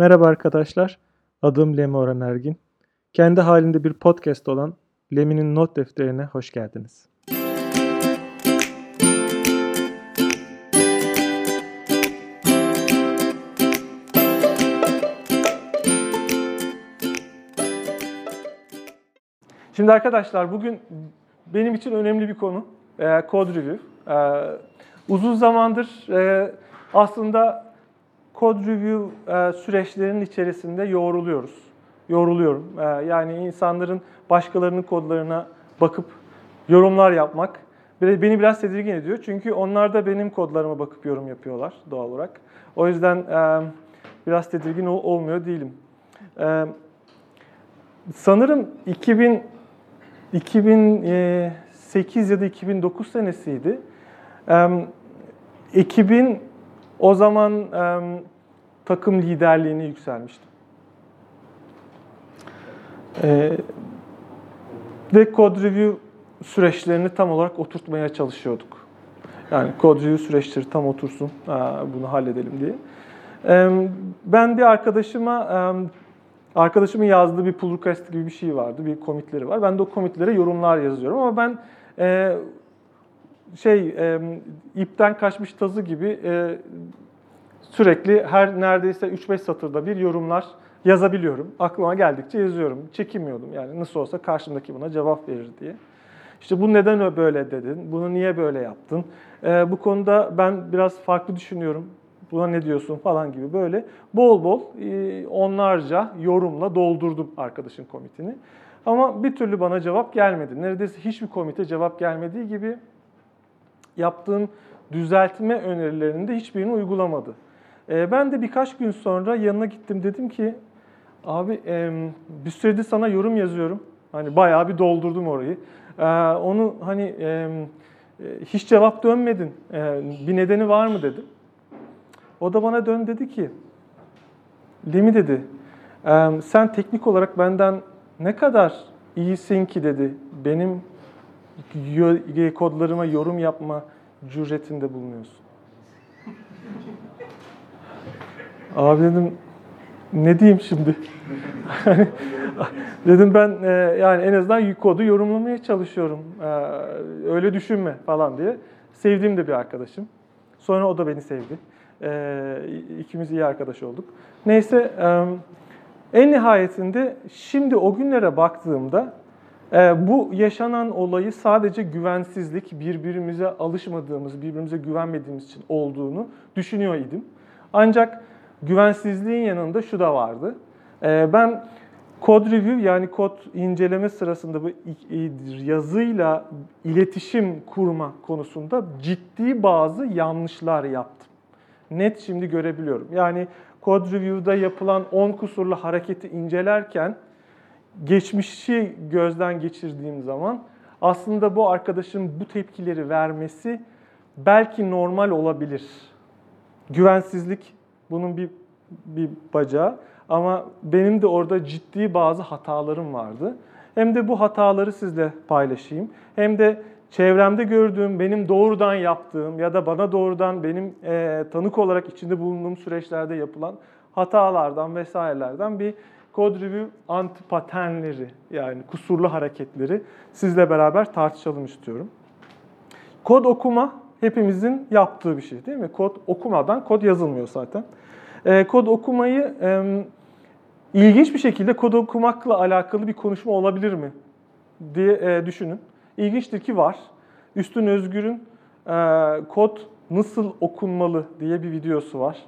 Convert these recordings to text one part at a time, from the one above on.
Merhaba arkadaşlar, adım Lemi Orhan Ergin. Kendi halinde bir podcast olan Lemi'nin not defterine hoş geldiniz. Şimdi arkadaşlar bugün benim için önemli bir konu. E, code review. E, uzun zamandır e, aslında code review e, süreçlerinin içerisinde yoğruluyoruz. Yoruluyorum. E, yani insanların başkalarının kodlarına bakıp yorumlar yapmak beni biraz tedirgin ediyor. Çünkü onlar da benim kodlarıma bakıp yorum yapıyorlar doğal olarak. O yüzden e, biraz tedirgin olmuyor değilim. Sanırım 2000 2008 ya da 2009 senesiydi. Ekibin o zaman takım liderliğini yükselmiştim. Ve code review süreçlerini tam olarak oturtmaya çalışıyorduk. Yani code review süreçleri tam otursun, bunu halledelim diye. Ben bir arkadaşıma Arkadaşımın yazdığı bir pull request gibi bir şey vardı. Bir komitleri var. Ben de o komitlere yorumlar yazıyorum ama ben e, şey e, ipten kaçmış tazı gibi e, sürekli her neredeyse 3-5 satırda bir yorumlar yazabiliyorum. Aklıma geldikçe yazıyorum. Çekinmiyordum yani nasıl olsa karşımdaki buna cevap verir diye. İşte bu neden böyle dedin, bunu niye böyle yaptın? E, bu konuda ben biraz farklı düşünüyorum buna ne diyorsun falan gibi böyle bol bol e, onlarca yorumla doldurdum arkadaşın komitini. Ama bir türlü bana cevap gelmedi. Neredeyse hiçbir komite cevap gelmediği gibi yaptığım düzeltme önerilerinde hiçbirini uygulamadı. E, ben de birkaç gün sonra yanına gittim dedim ki abi bir süredir sana yorum yazıyorum. Hani bayağı bir doldurdum orayı. E, onu hani hiç cevap dönmedin. Bir nedeni var mı dedim. O da bana dön dedi ki, Lemi dedi, sen teknik olarak benden ne kadar iyisin ki dedi. Benim kodlarıma yorum yapma cüretinde bulunuyorsun. Abi dedim ne diyeyim şimdi? dedim ben e, yani en azından kodu yorumlamaya çalışıyorum. E, öyle düşünme falan diye. Sevdiğim de bir arkadaşım. Sonra o da beni sevdi. E, ikimiz iyi arkadaş olduk. Neyse en nihayetinde şimdi o günlere baktığımda bu yaşanan olayı sadece güvensizlik, birbirimize alışmadığımız, birbirimize güvenmediğimiz için olduğunu düşünüyor idim. Ancak güvensizliğin yanında şu da vardı. Ben Code review yani kod inceleme sırasında bu yazıyla iletişim kurma konusunda ciddi bazı yanlışlar yaptım net şimdi görebiliyorum. Yani Code Review'da yapılan 10 kusurlu hareketi incelerken geçmişi gözden geçirdiğim zaman aslında bu arkadaşın bu tepkileri vermesi belki normal olabilir. Güvensizlik bunun bir bir bacağı ama benim de orada ciddi bazı hatalarım vardı. Hem de bu hataları sizle paylaşayım. Hem de çevremde gördüğüm, benim doğrudan yaptığım ya da bana doğrudan benim e, tanık olarak içinde bulunduğum süreçlerde yapılan hatalardan vesairelerden bir code review anti paternleri yani kusurlu hareketleri sizle beraber tartışalım istiyorum. Kod okuma hepimizin yaptığı bir şey değil mi? Kod okumadan kod yazılmıyor zaten. E, kod okumayı e, ilginç bir şekilde kod okumakla alakalı bir konuşma olabilir mi diye e, düşünün. İlginçtir ki var. Üstün Özgür'ün e, kod nasıl okunmalı diye bir videosu var.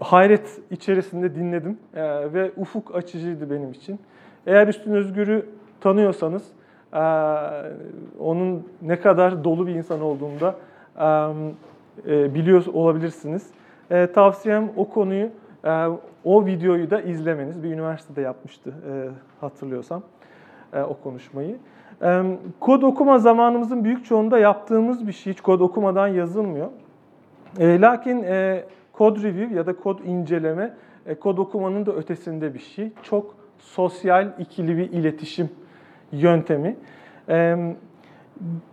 Hayret içerisinde dinledim e, ve ufuk açıcıydı benim için. Eğer Üstün Özgür'ü tanıyorsanız e, onun ne kadar dolu bir insan olduğunu da e, biliyor olabilirsiniz. E, tavsiyem o konuyu, o videoyu da izlemeniz. Bir üniversitede yapmıştı hatırlıyorsam o konuşmayı. Kod okuma zamanımızın büyük çoğunda yaptığımız bir şey. Hiç kod okumadan yazılmıyor. Lakin kod review ya da kod inceleme e, kod okumanın da ötesinde bir şey. Çok sosyal ikili bir iletişim yöntemi.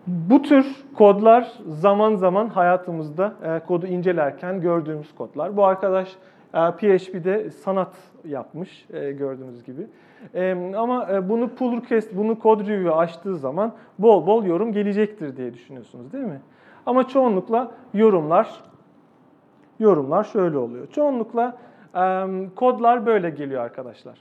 Bu tür kodlar zaman zaman hayatımızda kodu incelerken gördüğümüz kodlar. Bu arkadaş E, PHP'de sanat yapmış e, gördüğünüz gibi. E, Ama e, bunu pull request, bunu code review açtığı zaman bol bol yorum gelecektir diye düşünüyorsunuz değil mi? Ama çoğunlukla yorumlar yorumlar şöyle oluyor. Çoğunlukla e, kodlar böyle geliyor arkadaşlar.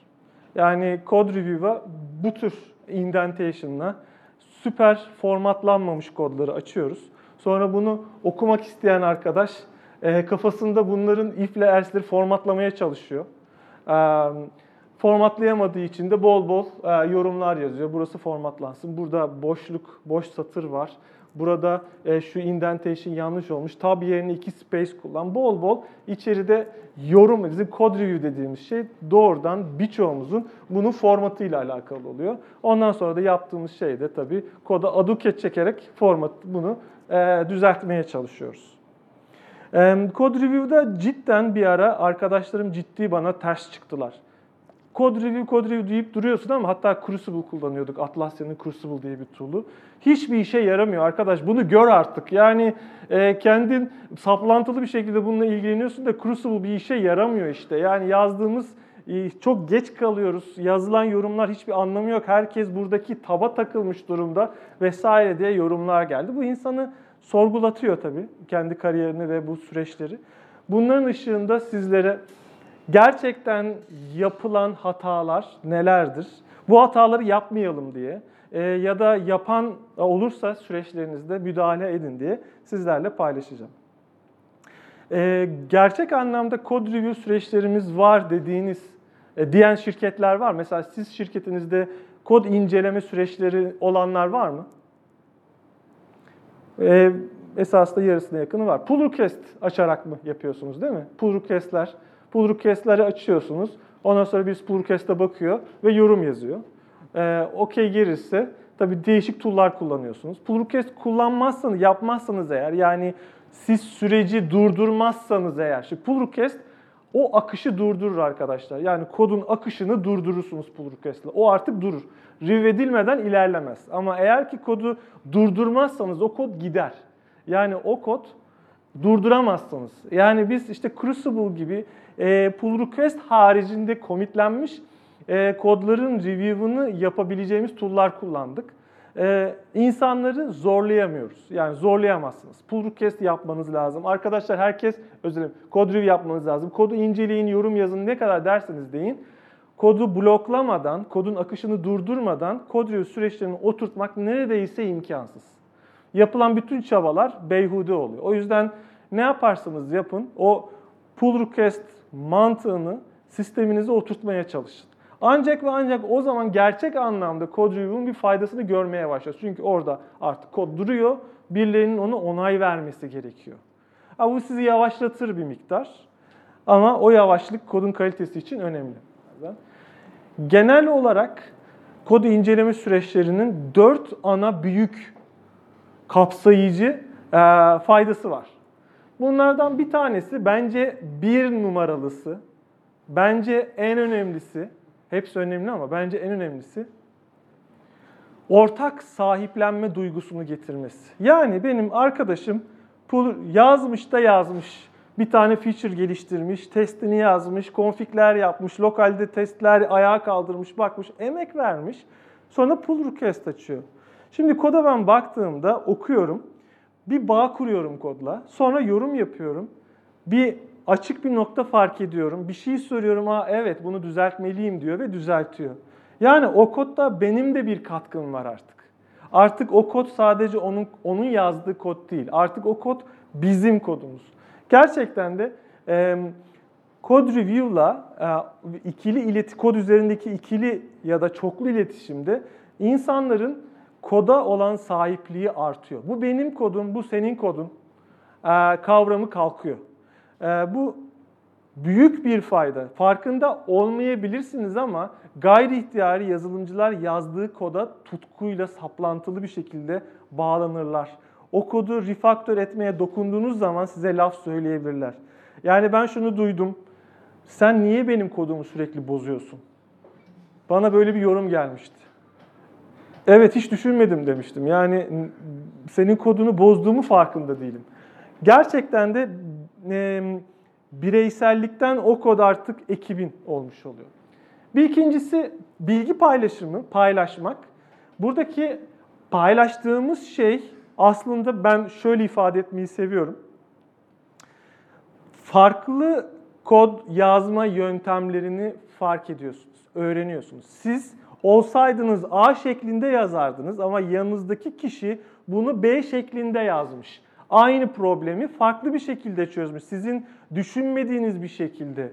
Yani code review'a bu tür indentation'la süper formatlanmamış kodları açıyoruz. Sonra bunu okumak isteyen arkadaş e, kafasında bunların if'le else'leri formatlamaya çalışıyor. E, formatlayamadığı için de bol bol e, yorumlar yazıyor. Burası formatlansın. Burada boşluk, boş satır var. Burada e, şu indentation yanlış olmuş. Tab yerine iki space kullan. Bol bol içeride yorum, bizim code review dediğimiz şey doğrudan birçoğumuzun bunun formatıyla alakalı oluyor. Ondan sonra da yaptığımız şey de tabii koda aduket çekerek format bunu e, düzeltmeye çalışıyoruz. E, Code Review'da cidden bir ara arkadaşlarım ciddi bana ters çıktılar. Code Review, Code Review deyip duruyorsun ama hatta Crucible kullanıyorduk. Atlassian'ın Crucible diye bir tool'u. Hiçbir işe yaramıyor arkadaş. Bunu gör artık. Yani e, kendin saplantılı bir şekilde bununla ilgileniyorsun da Crucible bir işe yaramıyor işte. Yani yazdığımız e, çok geç kalıyoruz. Yazılan yorumlar hiçbir anlamı yok. Herkes buradaki taba takılmış durumda vesaire diye yorumlar geldi. Bu insanı sorgulatıyor tabii kendi kariyerini ve bu süreçleri. Bunların ışığında sizlere gerçekten yapılan hatalar nelerdir? Bu hataları yapmayalım diye e, ya da yapan olursa süreçlerinizde müdahale edin diye sizlerle paylaşacağım. E, gerçek anlamda kod review süreçlerimiz var dediğiniz e, diyen şirketler var. Mesela siz şirketinizde kod inceleme süreçleri olanlar var mı? E, esasında yarısına yakını var. Pull request açarak mı yapıyorsunuz değil mi? Pull request'ler pull request'leri açıyorsunuz. Ondan sonra bir pull request'e bakıyor ve yorum yazıyor. Ee, OK gelirse tabii değişik tool'lar kullanıyorsunuz. Pull request kullanmazsanız, yapmazsanız eğer yani siz süreci durdurmazsanız eğer, şimdi pull request o akışı durdurur arkadaşlar. Yani kodun akışını durdurursunuz pull request. O artık durur. Review edilmeden ilerlemez. Ama eğer ki kodu durdurmazsanız o kod gider. Yani o kod durduramazsınız. Yani biz işte Crucible gibi e, pull request haricinde commitlenmiş e, kodların review'ını yapabileceğimiz tool'lar kullandık. E, insanları zorlayamıyoruz. Yani zorlayamazsınız. Pull request yapmanız lazım. Arkadaşlar herkes özür dilerim. Kod review yapmanız lazım. Kodu inceleyin, yorum yazın ne kadar derseniz deyin. Kodu bloklamadan, kodun akışını durdurmadan kod review süreçlerini oturtmak neredeyse imkansız. Yapılan bütün çabalar beyhude oluyor. O yüzden ne yaparsanız yapın o pull request mantığını sisteminize oturtmaya çalışın. Ancak ve ancak o zaman gerçek anlamda code review'un bir faydasını görmeye başlıyoruz. Çünkü orada artık kod duruyor, birilerinin onu onay vermesi gerekiyor. Ha, bu sizi yavaşlatır bir miktar ama o yavaşlık kodun kalitesi için önemli. Genel olarak kod inceleme süreçlerinin dört ana büyük kapsayıcı e, faydası var. Bunlardan bir tanesi bence bir numaralısı, bence en önemlisi, hepsi önemli ama bence en önemlisi ortak sahiplenme duygusunu getirmesi. Yani benim arkadaşım yazmış da yazmış, bir tane feature geliştirmiş, testini yazmış, konfigler yapmış, lokalde testler ayağa kaldırmış, bakmış, emek vermiş. Sonra pull request açıyor. Şimdi koda ben baktığımda okuyorum bir bağ kuruyorum kodla. Sonra yorum yapıyorum. Bir açık bir nokta fark ediyorum. Bir şey soruyorum. Ha evet bunu düzeltmeliyim diyor ve düzeltiyor. Yani o kodda benim de bir katkım var artık. Artık o kod sadece onun onun yazdığı kod değil. Artık o kod bizim kodumuz. Gerçekten de e, Code Review'la e, ikili ileti kod üzerindeki ikili ya da çoklu iletişimde insanların koda olan sahipliği artıyor. Bu benim kodum, bu senin kodun e, kavramı kalkıyor. E, bu büyük bir fayda. Farkında olmayabilirsiniz ama gayri ihtiyari yazılımcılar yazdığı koda tutkuyla saplantılı bir şekilde bağlanırlar. O kodu refaktör etmeye dokunduğunuz zaman size laf söyleyebilirler. Yani ben şunu duydum. Sen niye benim kodumu sürekli bozuyorsun? Bana böyle bir yorum gelmişti. Evet hiç düşünmedim demiştim. Yani senin kodunu bozduğumu farkında değilim. Gerçekten de e, bireysellikten o kod artık ekibin olmuş oluyor. Bir ikincisi bilgi paylaşımı, paylaşmak. Buradaki paylaştığımız şey aslında ben şöyle ifade etmeyi seviyorum. Farklı kod yazma yöntemlerini fark ediyorsunuz, öğreniyorsunuz. Siz olsaydınız A şeklinde yazardınız ama yanınızdaki kişi bunu B şeklinde yazmış. Aynı problemi farklı bir şekilde çözmüş. Sizin düşünmediğiniz bir şekilde.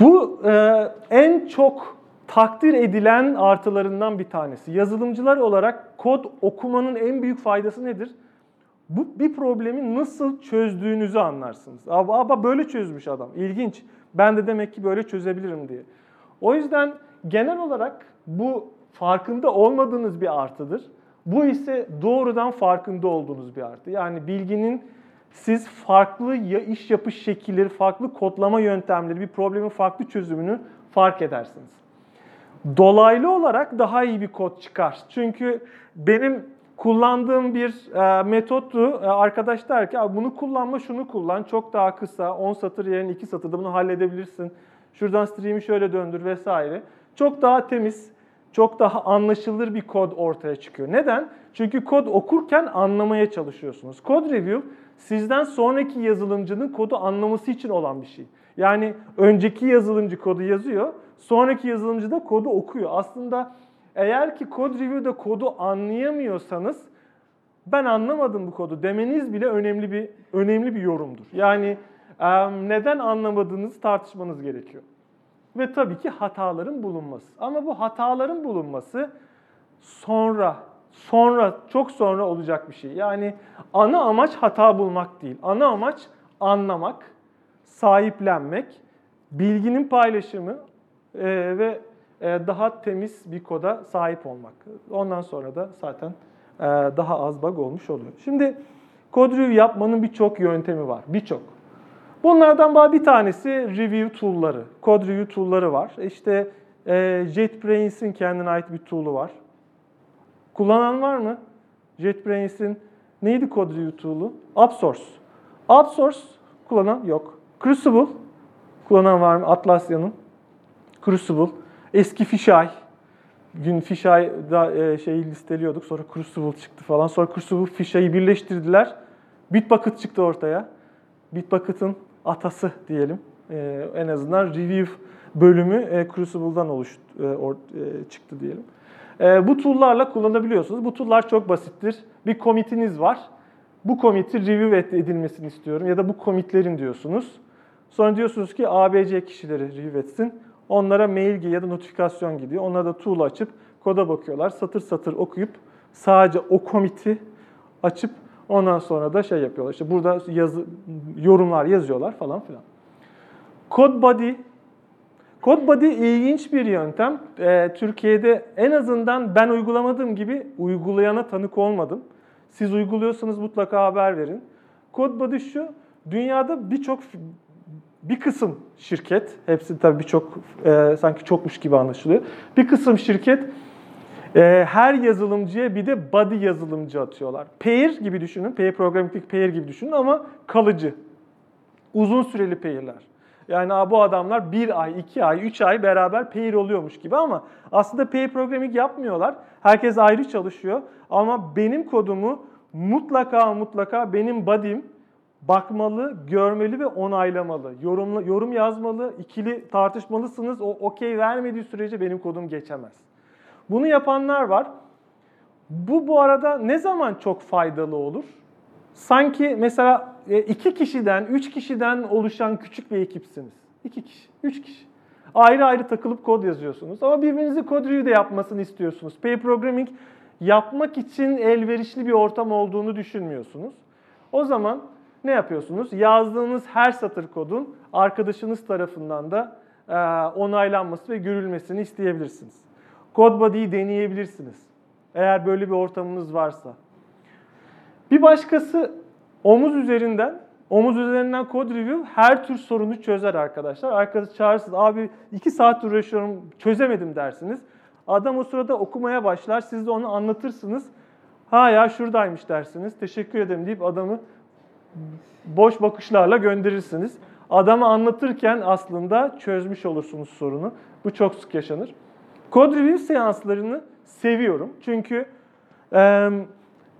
Bu e, en çok takdir edilen artılarından bir tanesi. Yazılımcılar olarak kod okumanın en büyük faydası nedir? Bu bir problemi nasıl çözdüğünüzü anlarsınız. Aba böyle çözmüş adam. İlginç. Ben de demek ki böyle çözebilirim diye. O yüzden genel olarak bu farkında olmadığınız bir artıdır. Bu ise doğrudan farkında olduğunuz bir artı. Yani bilginin siz farklı ya iş yapış şekilleri, farklı kodlama yöntemleri, bir problemin farklı çözümünü fark edersiniz. Dolaylı olarak daha iyi bir kod çıkar. Çünkü benim kullandığım bir e, metottu. E, arkadaş der ki bunu kullanma şunu kullan çok daha kısa 10 satır yerine 2 satırda bunu halledebilirsin. Şuradan stream'i şöyle döndür vesaire. Çok daha temiz, çok daha anlaşılır bir kod ortaya çıkıyor. Neden? Çünkü kod okurken anlamaya çalışıyorsunuz. Kod review sizden sonraki yazılımcının kodu anlaması için olan bir şey. Yani önceki yazılımcı kodu yazıyor, sonraki yazılımcı da kodu okuyor. Aslında eğer ki kod review'da kodu anlayamıyorsanız ben anlamadım bu kodu demeniz bile önemli bir önemli bir yorumdur. Yani neden anlamadığınızı tartışmanız gerekiyor. Ve tabii ki hataların bulunması. Ama bu hataların bulunması sonra, sonra, çok sonra olacak bir şey. Yani ana amaç hata bulmak değil. Ana amaç anlamak, sahiplenmek, bilginin paylaşımı e, ve e, daha temiz bir koda sahip olmak. Ondan sonra da zaten e, daha az bug olmuş oluyor. Şimdi code review yapmanın birçok yöntemi var. Birçok. Bunlardan bir tanesi review tool'ları. Code review tool'ları var. İşte e, JetBrains'in kendine ait bir tool'u var. Kullanan var mı? JetBrains'in neydi code review tool'u? AppSource. AppSource kullanan yok. Crucible kullanan var mı? Atlassian'ın. Crucible. Eski Fisheye. Gün Fisheye'da e, şeyi listeliyorduk. Sonra Crucible çıktı falan. Sonra Crucible Fisheye'yi birleştirdiler. Bitbucket çıktı ortaya. Bitbucket'ın atası diyelim. E, en azından review bölümü e, Crucible'dan oluş, e, or, e, çıktı diyelim. E, bu tool'larla kullanabiliyorsunuz. Bu tool'lar çok basittir. Bir commit'iniz var. Bu commit'i review edilmesini istiyorum ya da bu commit'lerin diyorsunuz. Sonra diyorsunuz ki ABC kişileri review etsin. Onlara mail ya da notifikasyon gidiyor. Onlar da tool'u açıp koda bakıyorlar. Satır satır okuyup sadece o commit'i açıp ondan sonra da şey yapıyorlar. İşte burada yazı, yorumlar yazıyorlar falan filan. Code Body ilginç bir yöntem. Ee, Türkiye'de en azından ben uygulamadığım gibi uygulayana tanık olmadım. Siz uyguluyorsanız mutlaka haber verin. Code şu, dünyada birçok bir kısım şirket, hepsi tabii birçok e, sanki çokmuş gibi anlaşılıyor. Bir kısım şirket e, her yazılımcıya bir de body yazılımcı atıyorlar. Pair gibi düşünün, pair programming pair gibi düşünün ama kalıcı. Uzun süreli pair'ler. Yani bu adamlar bir ay, iki ay, üç ay beraber pair oluyormuş gibi ama aslında pair programming yapmıyorlar. Herkes ayrı çalışıyor ama benim kodumu mutlaka mutlaka benim body'm bakmalı, görmeli ve onaylamalı. Yorumla, yorum yazmalı, ikili tartışmalısınız. O okey vermediği sürece benim kodum geçemez. Bunu yapanlar var. Bu bu arada ne zaman çok faydalı olur? Sanki mesela e, iki kişiden, üç kişiden oluşan küçük bir ekipsiniz. İki kişi, üç kişi. Ayrı ayrı takılıp kod yazıyorsunuz. Ama birbirinizi kod review de yapmasını istiyorsunuz. Pair programming yapmak için elverişli bir ortam olduğunu düşünmüyorsunuz. O zaman ne yapıyorsunuz? Yazdığınız her satır kodun arkadaşınız tarafından da e, onaylanması ve görülmesini isteyebilirsiniz. CodeBuddy'yi deneyebilirsiniz. Eğer böyle bir ortamınız varsa. Bir başkası omuz üzerinden, omuz üzerinden kod review her tür sorunu çözer arkadaşlar. Arkadaş çağırırsınız, abi iki saat uğraşıyorum çözemedim dersiniz. Adam o sırada okumaya başlar, siz de onu anlatırsınız. Ha ya şuradaymış dersiniz, teşekkür ederim deyip adamı boş bakışlarla gönderirsiniz. Adamı anlatırken aslında çözmüş olursunuz sorunu. Bu çok sık yaşanır. Code review seanslarını seviyorum. Çünkü e,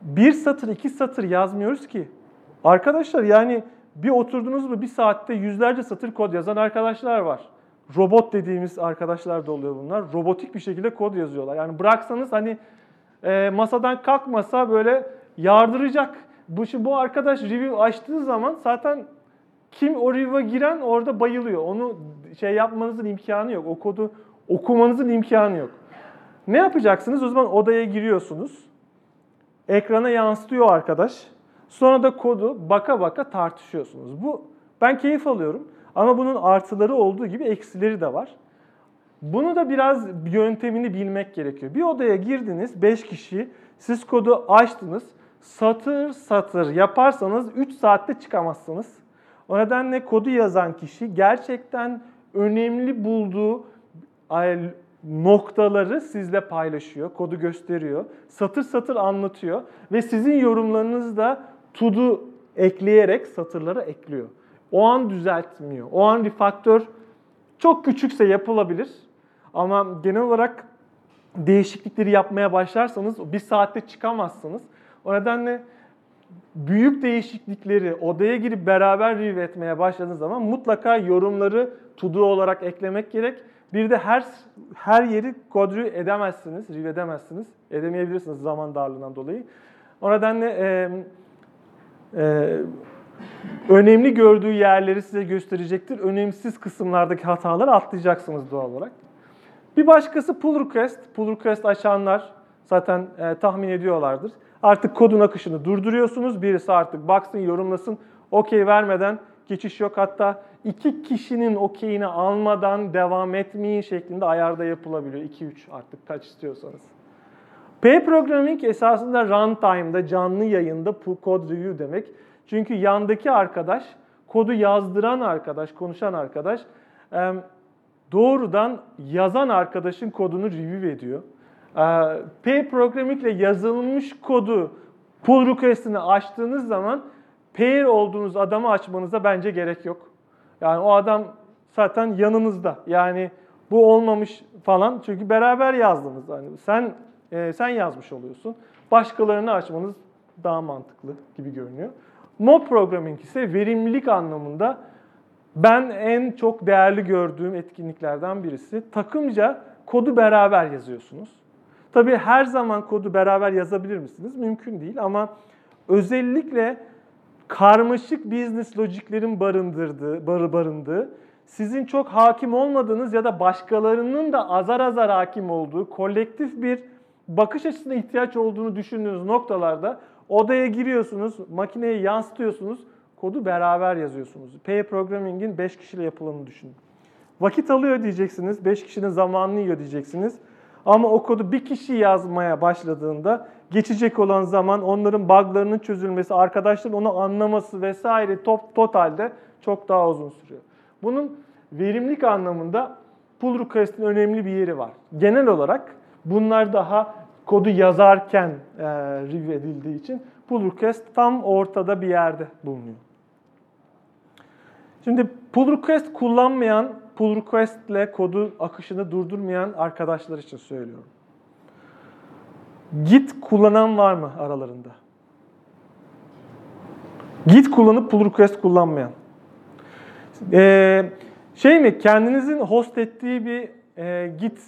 bir satır, iki satır yazmıyoruz ki. Arkadaşlar yani bir oturdunuz mu bir saatte yüzlerce satır kod yazan arkadaşlar var. Robot dediğimiz arkadaşlar da oluyor bunlar. Robotik bir şekilde kod yazıyorlar. Yani bıraksanız hani e, masadan kalkmasa böyle yardıracak. Bu, şimdi bu arkadaş review açtığı zaman zaten kim o review'a giren orada bayılıyor. Onu şey yapmanızın imkanı yok. O kodu okumanızın imkanı yok. Ne yapacaksınız? O zaman odaya giriyorsunuz. Ekrana yansıtıyor arkadaş. Sonra da kodu baka baka tartışıyorsunuz. Bu ben keyif alıyorum. Ama bunun artıları olduğu gibi eksileri de var. Bunu da biraz yöntemini bilmek gerekiyor. Bir odaya girdiniz 5 kişi, siz kodu açtınız. Satır satır yaparsanız 3 saatte çıkamazsınız. O nedenle kodu yazan kişi gerçekten önemli bulduğu noktaları sizle paylaşıyor, kodu gösteriyor, satır satır anlatıyor ve sizin yorumlarınız da to'do ekleyerek satırlara ekliyor. O an düzeltmiyor. O an refaktör çok küçükse yapılabilir ama genel olarak değişiklikleri yapmaya başlarsanız bir saatte çıkamazsınız. O nedenle büyük değişiklikleri odaya girip beraber review etmeye başladığınız zaman mutlaka yorumları to olarak eklemek gerek. Bir de her her yeri review edemezsiniz, review edemezsiniz. Edemeyebilirsiniz zaman darlığından dolayı. O nedenle e, e, önemli gördüğü yerleri size gösterecektir. Önemsiz kısımlardaki hataları atlayacaksınız doğal olarak. Bir başkası pull request. Pull request açanlar zaten e, tahmin ediyorlardır. Artık kodun akışını durduruyorsunuz. Birisi artık baksın, yorumlasın. Okey vermeden geçiş yok. Hatta iki kişinin okeyini almadan devam etmeyin şeklinde ayarda yapılabiliyor. 2-3 artık kaç istiyorsanız. Pair programming esasında runtime'da, canlı yayında code review demek. Çünkü yandaki arkadaş, kodu yazdıran arkadaş, konuşan arkadaş doğrudan yazan arkadaşın kodunu review ediyor. Pair programming ile yazılmış kodu pull request'ini açtığınız zaman pair olduğunuz adamı açmanıza bence gerek yok. Yani o adam zaten yanınızda. Yani bu olmamış falan çünkü beraber yazdınız. Yani sen e, sen yazmış oluyorsun. Başkalarını açmanız daha mantıklı gibi görünüyor. Mob programming ise verimlilik anlamında ben en çok değerli gördüğüm etkinliklerden birisi. Takımca kodu beraber yazıyorsunuz. Tabii her zaman kodu beraber yazabilir misiniz? Mümkün değil ama özellikle karmaşık business logiklerin barındırdığı, barı barındığı, sizin çok hakim olmadığınız ya da başkalarının da azar azar hakim olduğu kolektif bir bakış açısına ihtiyaç olduğunu düşündüğünüz noktalarda odaya giriyorsunuz, makineye yansıtıyorsunuz, kodu beraber yazıyorsunuz. Pair programming'in 5 kişiyle yapılanını düşünün. Vakit alıyor diyeceksiniz, 5 kişinin zamanını yiyor diyeceksiniz. Ama o kodu bir kişi yazmaya başladığında geçecek olan zaman onların buglarının çözülmesi, arkadaşların onu anlaması vesaire top, totalde çok daha uzun sürüyor. Bunun verimlilik anlamında pull request'in önemli bir yeri var. Genel olarak bunlar daha kodu yazarken e, review edildiği için pull request tam ortada bir yerde bulunuyor. Şimdi pull request kullanmayan, pull request ile kodu akışını durdurmayan arkadaşlar için söylüyorum. Git kullanan var mı aralarında? Git kullanıp pull request kullanmayan. Ee, şey mi kendinizin host ettiği bir e, Git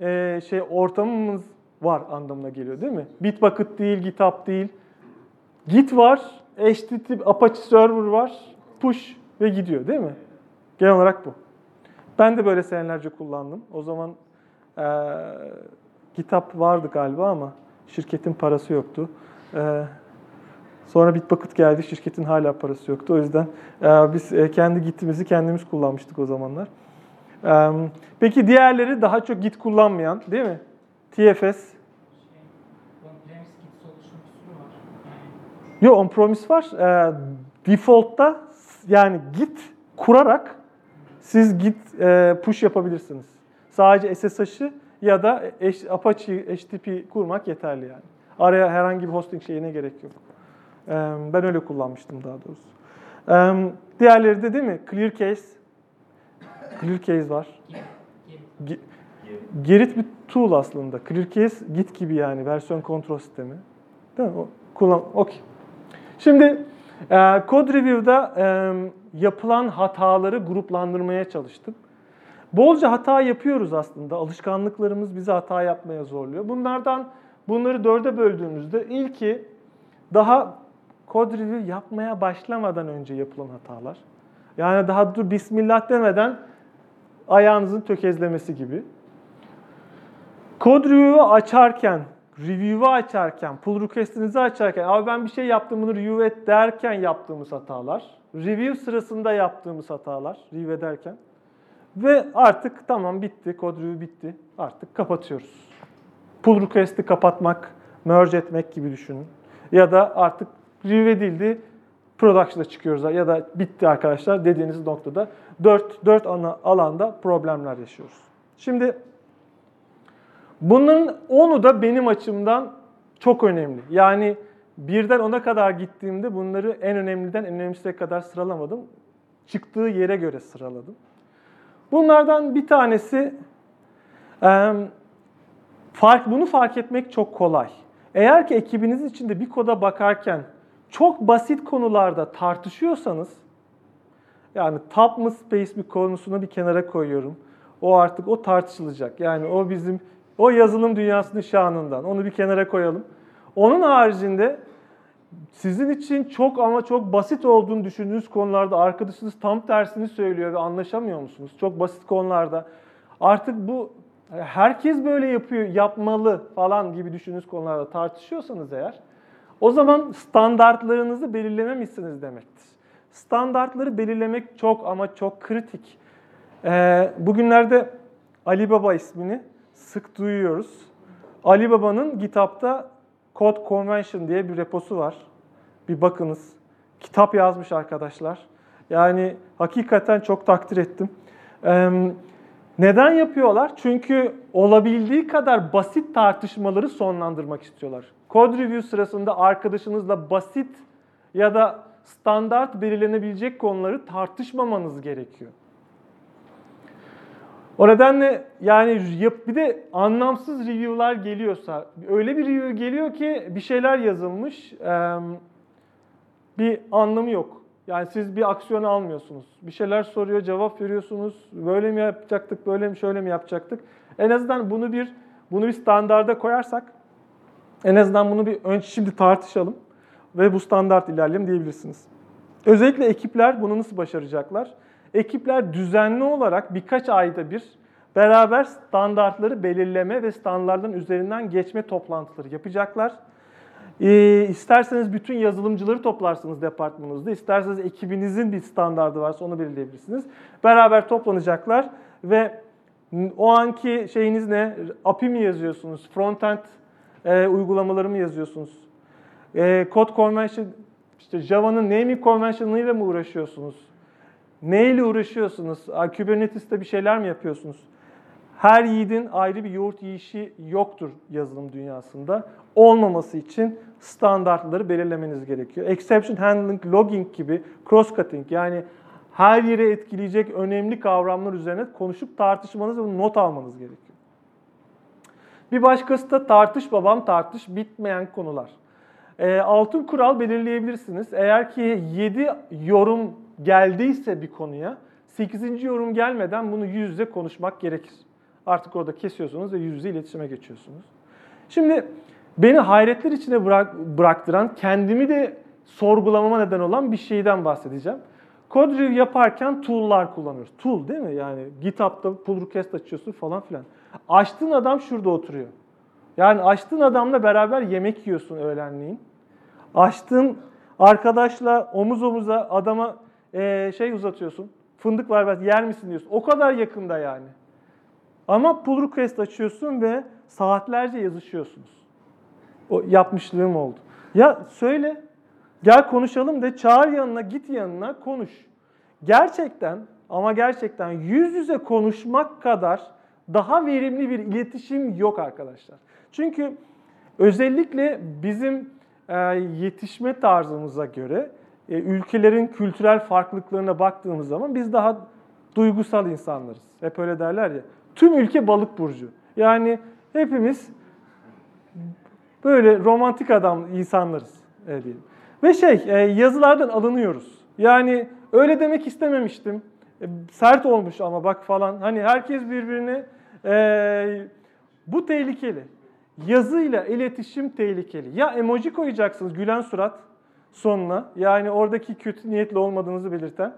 e, şey ortamımız var anlamına geliyor değil mi? Bitbucket değil, GitHub değil. Git var, HTTP, Apache Server var, push ve gidiyor değil mi? Genel olarak bu. Ben de böyle senelerce kullandım. O zaman e, GitHub vardı galiba ama şirketin parası yoktu. E, sonra Bitbucket geldi, şirketin hala parası yoktu. O yüzden e, biz e, kendi Git'imizi kendimiz kullanmıştık o zamanlar. E, peki diğerleri daha çok Git kullanmayan değil mi? TFS. Yok on-premise var. E, default'ta yani Git kurarak siz Git e, push yapabilirsiniz. Sadece SSH'ı ya da Apache HTTP kurmak yeterli yani. Araya herhangi bir hosting şeyine gerek yok. E, ben öyle kullanmıştım daha doğrusu. Em, diğerleri de değil mi? Clear case. Clear case var. Ge- Gerit bir tool aslında. Clear case git gibi yani versiyon kontrol sistemi. Değil mi? O, kullan. Okey. Şimdi e, Code Review'da e, yapılan hataları gruplandırmaya çalıştım. Bolca hata yapıyoruz aslında. Alışkanlıklarımız bizi hata yapmaya zorluyor. Bunlardan bunları dörde böldüğümüzde ilki daha Code Review yapmaya başlamadan önce yapılan hatalar. Yani daha dur Bismillah demeden ayağınızın tökezlemesi gibi. Code Review'u açarken, Review'u açarken, pull request'inizi açarken, abi ben bir şey yaptım bunu review et derken yaptığımız hatalar. Review sırasında yaptığımız hatalar, review ederken. Ve artık tamam bitti, code review bitti. Artık kapatıyoruz. Pull request'i kapatmak, merge etmek gibi düşünün. Ya da artık review edildi, production'a çıkıyoruz ya da bitti arkadaşlar dediğiniz noktada 4, 4 ana alanda problemler yaşıyoruz. Şimdi bunların 10'u da benim açımdan çok önemli. Yani birden 10'a kadar gittiğimde bunları en önemliden en önemlisine kadar sıralamadım. Çıktığı yere göre sıraladım. Bunlardan bir tanesi fark bunu fark etmek çok kolay. Eğer ki ekibiniz içinde bir koda bakarken çok basit konularda tartışıyorsanız yani top mı space bir konusunu bir kenara koyuyorum. O artık o tartışılacak. Yani o bizim o yazılım dünyasının şanından. Onu bir kenara koyalım. Onun haricinde sizin için çok ama çok basit olduğunu düşündüğünüz konularda arkadaşınız tam tersini söylüyor ve anlaşamıyor musunuz? Çok basit konularda. Artık bu herkes böyle yapıyor, yapmalı falan gibi düşündüğünüz konularda tartışıyorsanız eğer o zaman standartlarınızı belirlememişsiniz demektir. Standartları belirlemek çok ama çok kritik. Ee, bugünlerde Ali Baba ismini sık duyuyoruz. Ali Baba'nın GitHub'da Code Convention diye bir reposu var. Bir bakınız. Kitap yazmış arkadaşlar. Yani hakikaten çok takdir ettim. Ee, neden yapıyorlar? Çünkü olabildiği kadar basit tartışmaları sonlandırmak istiyorlar. Code review sırasında arkadaşınızla basit ya da standart belirlenebilecek konuları tartışmamanız gerekiyor. O nedenle yani yap bir de anlamsız review'lar geliyorsa öyle bir review geliyor ki bir şeyler yazılmış bir anlamı yok. Yani siz bir aksiyon almıyorsunuz. Bir şeyler soruyor, cevap veriyorsunuz. Böyle mi yapacaktık, böyle mi, şöyle mi yapacaktık? En azından bunu bir bunu bir standarda koyarsak en azından bunu bir önce şimdi tartışalım ve bu standart ilerleyelim diyebilirsiniz. Özellikle ekipler bunu nasıl başaracaklar? Ekipler düzenli olarak birkaç ayda bir beraber standartları belirleme ve standartların üzerinden geçme toplantıları yapacaklar. E, isterseniz bütün yazılımcıları toplarsınız departmanınızda, isterseniz ekibinizin bir standardı varsa onu belirleyebilirsiniz. Beraber toplanacaklar ve o anki şeyiniz ne? API mi yazıyorsunuz? Frontend e, uygulamaları mı yazıyorsunuz? E, Code Convention, işte Java'nın naming convention'ıyla mı uğraşıyorsunuz? Neyle uğraşıyorsunuz? Kubernetes'te bir şeyler mi yapıyorsunuz? Her yiğidin ayrı bir yoğurt yiyişi yoktur yazılım dünyasında. Olmaması için standartları belirlemeniz gerekiyor. Exception handling, logging gibi cross-cutting yani her yere etkileyecek önemli kavramlar üzerine konuşup tartışmanız ve not almanız gerekiyor. Bir başkası da tartış babam tartış bitmeyen konular. E, altın kural belirleyebilirsiniz. Eğer ki 7 yorum geldiyse bir konuya 8. yorum gelmeden bunu yüz yüze konuşmak gerekir. Artık orada kesiyorsunuz ve yüz yüze iletişime geçiyorsunuz. Şimdi beni hayretler içine bırak, bıraktıran, kendimi de sorgulamama neden olan bir şeyden bahsedeceğim. Code review yaparken tool'lar kullanıyoruz. Tool değil mi? Yani GitHub'da pull request açıyorsun falan filan. Açtığın adam şurada oturuyor. Yani açtığın adamla beraber yemek yiyorsun öğlenleyin. Açtığın arkadaşla omuz omuza adama e, şey uzatıyorsun. Fındık var bak yer misin diyorsun. O kadar yakında yani. Ama pull request açıyorsun ve saatlerce yazışıyorsunuz. O yapmışlığım oldu. Ya söyle, gel konuşalım de çağır yanına, git yanına konuş. Gerçekten ama gerçekten yüz yüze konuşmak kadar daha verimli bir iletişim yok arkadaşlar. Çünkü özellikle bizim e, yetişme tarzımıza göre ülkelerin kültürel farklılıklarına baktığımız zaman biz daha duygusal insanlarız. Hep öyle derler ya. Tüm ülke balık burcu. Yani hepimiz böyle romantik adam insanlarız diyelim. Ve şey e, yazılardan alınıyoruz. Yani öyle demek istememiştim. E, sert olmuş ama bak falan. Hani herkes birbirine e, bu tehlikeli. Yazıyla iletişim tehlikeli. Ya emoji koyacaksınız gülen surat sonuna. Yani oradaki kötü niyetli olmadığınızı belirten.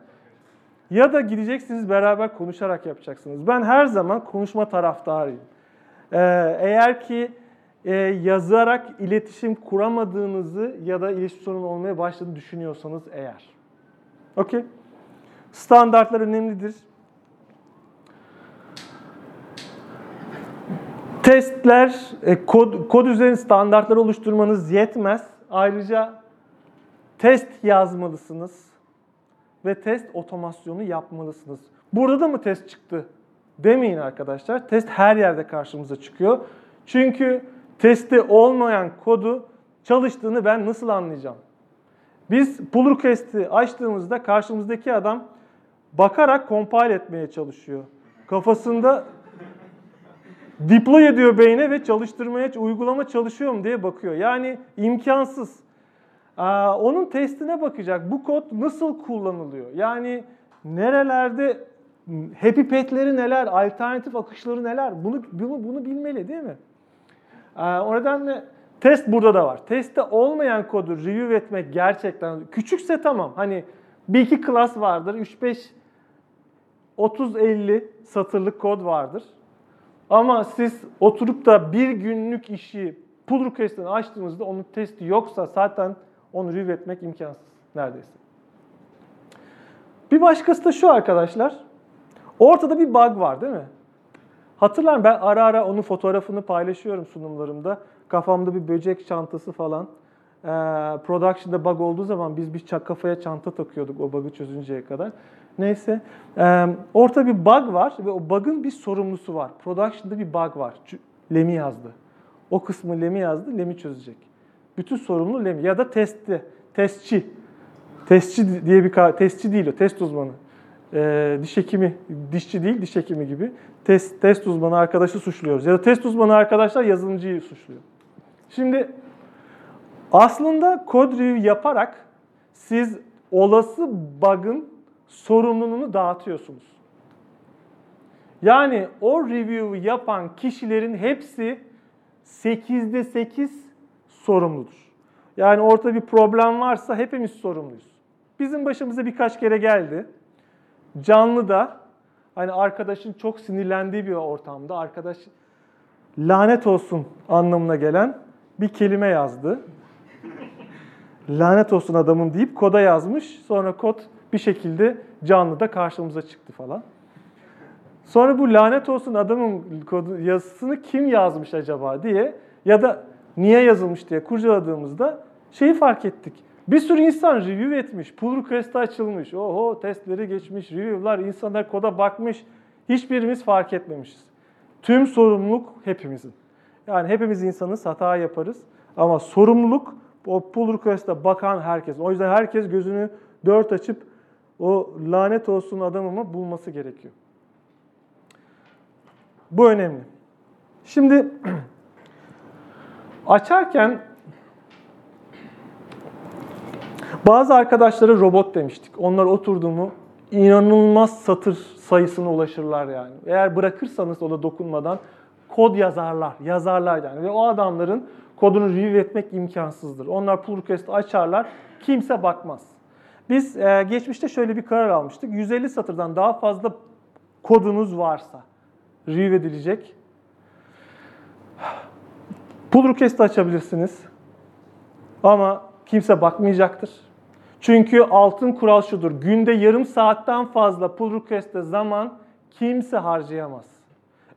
Ya da gideceksiniz beraber konuşarak yapacaksınız. Ben her zaman konuşma taraftarıyım. Ee, eğer ki e, yazarak iletişim kuramadığınızı ya da ilişki sorunu olmaya başladığını düşünüyorsanız eğer. Okey. Standartlar önemlidir. Testler, e, kod, kod üzerine standartlar oluşturmanız yetmez. Ayrıca test yazmalısınız ve test otomasyonu yapmalısınız. Burada da mı test çıktı? Demeyin arkadaşlar. Test her yerde karşımıza çıkıyor. Çünkü testi olmayan kodu çalıştığını ben nasıl anlayacağım? Biz pull request'i açtığımızda karşımızdaki adam bakarak compile etmeye çalışıyor. Kafasında deploy ediyor beyne ve çalıştırmaya, uygulama çalışıyor mu diye bakıyor. Yani imkansız. Onun testine bakacak. Bu kod nasıl kullanılıyor? Yani nerelerde happy path'leri neler, alternatif akışları neler? Bunu bunu bunu bilmeli değil mi? O nedenle test burada da var. Testte olmayan kodu review etmek gerçekten küçükse tamam. Hani bir iki class vardır. 3-5 30-50 satırlık kod vardır. Ama siz oturup da bir günlük işi pull request'ini açtığınızda onun testi yoksa zaten onu review etmek imkansız neredeyse. Bir başkası da şu arkadaşlar. Ortada bir bug var değil mi? Hatırlar ben ara ara onun fotoğrafını paylaşıyorum sunumlarımda. Kafamda bir böcek çantası falan. Ee, production'da bug olduğu zaman biz bir kafaya çanta takıyorduk o bug'ı çözünceye kadar. Neyse. Ee, ortada bir bug var ve o bug'ın bir sorumlusu var. Production'da bir bug var. Lemi yazdı. O kısmı Lemi yazdı, Lemi çözecek. Bütün sorumlu Lemi ya da testi, testçi. Testçi diye bir testçi değil o, test uzmanı. Ee, diş hekimi, dişçi değil, diş hekimi gibi. Test, test uzmanı arkadaşı suçluyoruz. Ya da test uzmanı arkadaşlar yazılımcıyı suçluyor. Şimdi aslında code review yaparak siz olası bug'ın sorumluluğunu dağıtıyorsunuz. Yani o review'u yapan kişilerin hepsi 8'de 8 sorumludur. Yani ortada bir problem varsa hepimiz sorumluyuz. Bizim başımıza birkaç kere geldi. Canlı da hani arkadaşın çok sinirlendiği bir ortamda arkadaş lanet olsun anlamına gelen bir kelime yazdı. lanet olsun adamım deyip koda yazmış. Sonra kod bir şekilde canlıda karşımıza çıktı falan. Sonra bu lanet olsun adamın kodu, yazısını kim yazmış acaba diye ya da niye yazılmış diye kurcaladığımızda şeyi fark ettik. Bir sürü insan review etmiş, pull request açılmış, oho testleri geçmiş, review'lar, insanlar koda bakmış. Hiçbirimiz fark etmemişiz. Tüm sorumluluk hepimizin. Yani hepimiz insanız, hata yaparız. Ama sorumluluk o pull request'e bakan herkes. O yüzden herkes gözünü dört açıp o lanet olsun adamımı bulması gerekiyor. Bu önemli. Şimdi açarken bazı arkadaşlara robot demiştik. Onlar oturduğumu inanılmaz satır sayısına ulaşırlar yani. Eğer bırakırsanız o da dokunmadan kod yazarlar, yazarlar yani. Ve o adamların kodunu review etmek imkansızdır. Onlar pull request açarlar, kimse bakmaz. Biz e, geçmişte şöyle bir karar almıştık. 150 satırdan daha fazla kodunuz varsa review edilecek. Pull request açabilirsiniz. Ama kimse bakmayacaktır. Çünkü altın kural şudur. Günde yarım saatten fazla pull request'te zaman kimse harcayamaz.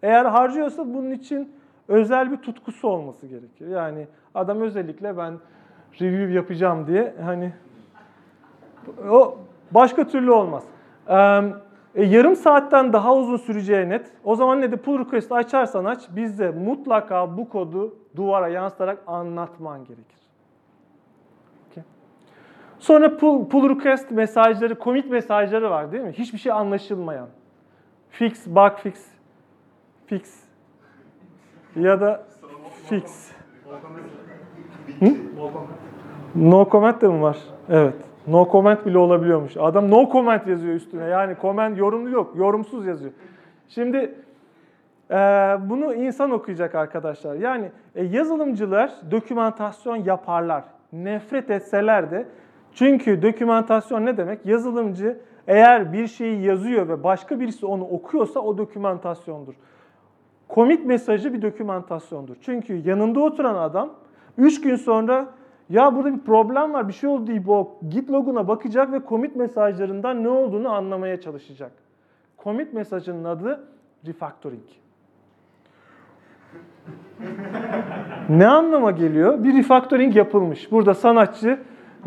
Eğer harcıyorsa bunun için özel bir tutkusu olması gerekir. Yani adam özellikle ben review yapacağım diye hani o başka türlü olmaz. E, yarım saatten daha uzun süreceği net. O zaman ne de pull request açarsan aç bizde mutlaka bu kodu duvara yansıtarak anlatman gerekir. Okay. Sonra pull, pull request mesajları, commit mesajları var değil mi? Hiçbir şey anlaşılmayan. Fix, bug fix, fix ya da fix. Hı? No comment de mi var? Evet. No comment bile olabiliyormuş. Adam no comment yazıyor üstüne. Yani comment yorumlu yok. Yorumsuz yazıyor. Şimdi e, bunu insan okuyacak arkadaşlar. Yani e, yazılımcılar dokümantasyon yaparlar. Nefret etseler de. Çünkü dokümantasyon ne demek? Yazılımcı eğer bir şeyi yazıyor ve başka birisi onu okuyorsa o dokümantasyondur. Komik mesajı bir dokümantasyondur. Çünkü yanında oturan adam 3 gün sonra ya burada bir problem var, bir şey oldu deyip o git loguna bakacak ve commit mesajlarından ne olduğunu anlamaya çalışacak. Commit mesajının adı refactoring. ne anlama geliyor? Bir refactoring yapılmış. Burada sanatçı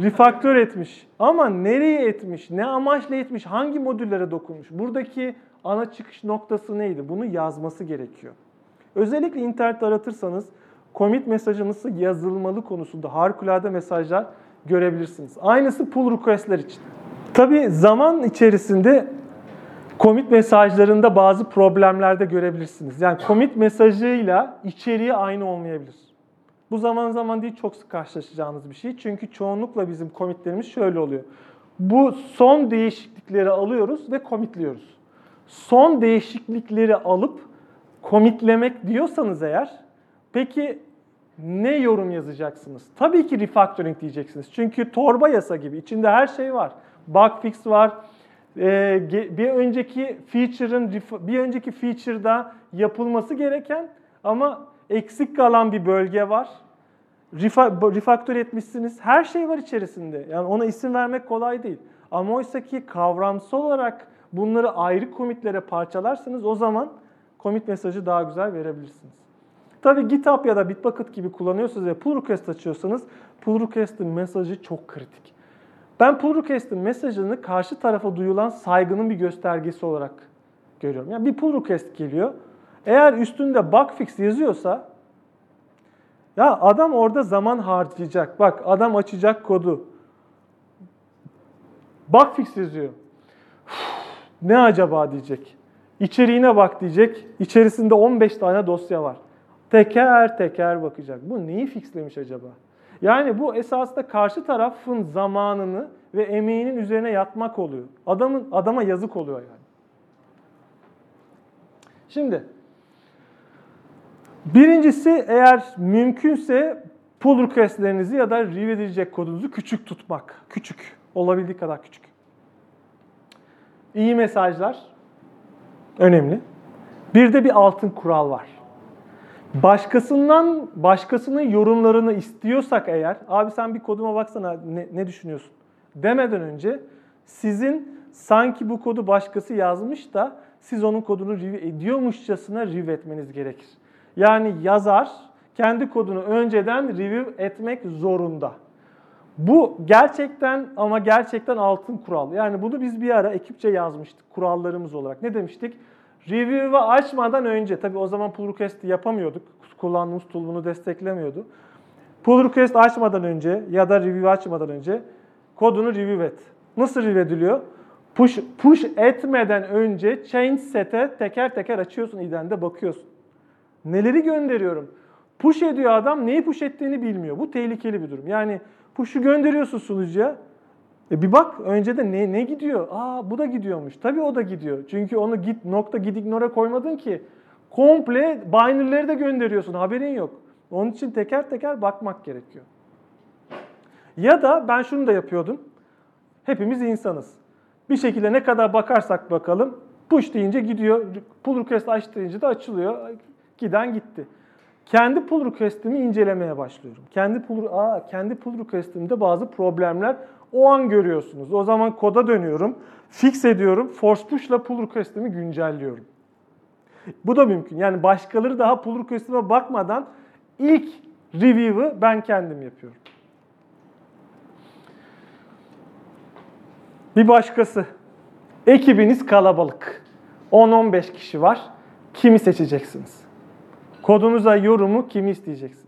refaktör etmiş. Ama nereye etmiş, ne amaçla etmiş, hangi modüllere dokunmuş? Buradaki ana çıkış noktası neydi? Bunu yazması gerekiyor. Özellikle internet aratırsanız commit mesajı yazılmalı konusunda harikulade mesajlar görebilirsiniz. Aynısı pull request'ler için. Tabi zaman içerisinde commit mesajlarında bazı problemler de görebilirsiniz. Yani commit mesajıyla içeriği aynı olmayabilir. Bu zaman zaman değil çok sık karşılaşacağınız bir şey. Çünkü çoğunlukla bizim commitlerimiz şöyle oluyor. Bu son değişiklikleri alıyoruz ve commitliyoruz. Son değişiklikleri alıp commitlemek diyorsanız eğer peki ne yorum yazacaksınız? Tabii ki refactoring diyeceksiniz. Çünkü torba yasa gibi içinde her şey var. Bug fix var. Ee, bir önceki feature'ın bir önceki feature'da yapılması gereken ama eksik kalan bir bölge var. Refaktör etmişsiniz. Her şey var içerisinde. Yani ona isim vermek kolay değil. Ama oysa ki kavramsal olarak bunları ayrı komitlere parçalarsanız o zaman commit mesajı daha güzel verebilirsiniz. Tabi GitHub ya da Bitbucket gibi kullanıyorsanız ve pull request açıyorsanız pull request'in mesajı çok kritik. Ben pull request'in mesajını karşı tarafa duyulan saygının bir göstergesi olarak görüyorum. Yani bir pull request geliyor. Eğer üstünde bug fix yazıyorsa ya adam orada zaman harcayacak. Bak adam açacak kodu. Bug fix yazıyor. ne acaba diyecek. İçeriğine bak diyecek. İçerisinde 15 tane dosya var. Teker teker bakacak. Bu neyi fixlemiş acaba? Yani bu esasında karşı tarafın zamanını ve emeğinin üzerine yatmak oluyor. Adamın adama yazık oluyor yani. Şimdi birincisi eğer mümkünse pull request'lerinizi ya da review edilecek kodunuzu küçük tutmak. Küçük. Olabildiği kadar küçük. İyi mesajlar önemli. Bir de bir altın kural var. Başkasından başkasının yorumlarını istiyorsak eğer, abi sen bir koduma baksana ne, ne düşünüyorsun demeden önce sizin sanki bu kodu başkası yazmış da siz onun kodunu review ediyormuşçasına review etmeniz gerekir. Yani yazar kendi kodunu önceden review etmek zorunda. Bu gerçekten ama gerçekten altın kural. Yani bunu biz bir ara ekipçe yazmıştık kurallarımız olarak. Ne demiştik? Review'u açmadan önce, tabii o zaman pull request yapamıyorduk. Kullandığımız tool bunu desteklemiyordu. Pull request açmadan önce ya da review açmadan önce kodunu review et. Nasıl review ediliyor? Push, push etmeden önce change set'e teker teker açıyorsun idende bakıyorsun. Neleri gönderiyorum? Push ediyor adam neyi push ettiğini bilmiyor. Bu tehlikeli bir durum. Yani push'u gönderiyorsun sunucuya. E bir bak önceden ne, ne gidiyor? Aa bu da gidiyormuş. Tabii o da gidiyor. Çünkü onu git nokta git ignore koymadın ki. Komple binary'leri de gönderiyorsun. Haberin yok. Onun için teker teker bakmak gerekiyor. Ya da ben şunu da yapıyordum. Hepimiz insanız. Bir şekilde ne kadar bakarsak bakalım push deyince gidiyor. Pull request aç deyince de açılıyor. Giden gitti. Kendi pull request'imi incelemeye başlıyorum. Kendi pull, aa, kendi pull request'imde bazı problemler o an görüyorsunuz. O zaman koda dönüyorum, fix ediyorum, force push ile pull request'imi güncelliyorum. Bu da mümkün. Yani başkaları daha pull request'ime bakmadan ilk review'ı ben kendim yapıyorum. Bir başkası. Ekibiniz kalabalık. 10-15 kişi var. Kimi seçeceksiniz? Kodunuza yorumu kimi isteyeceksiniz?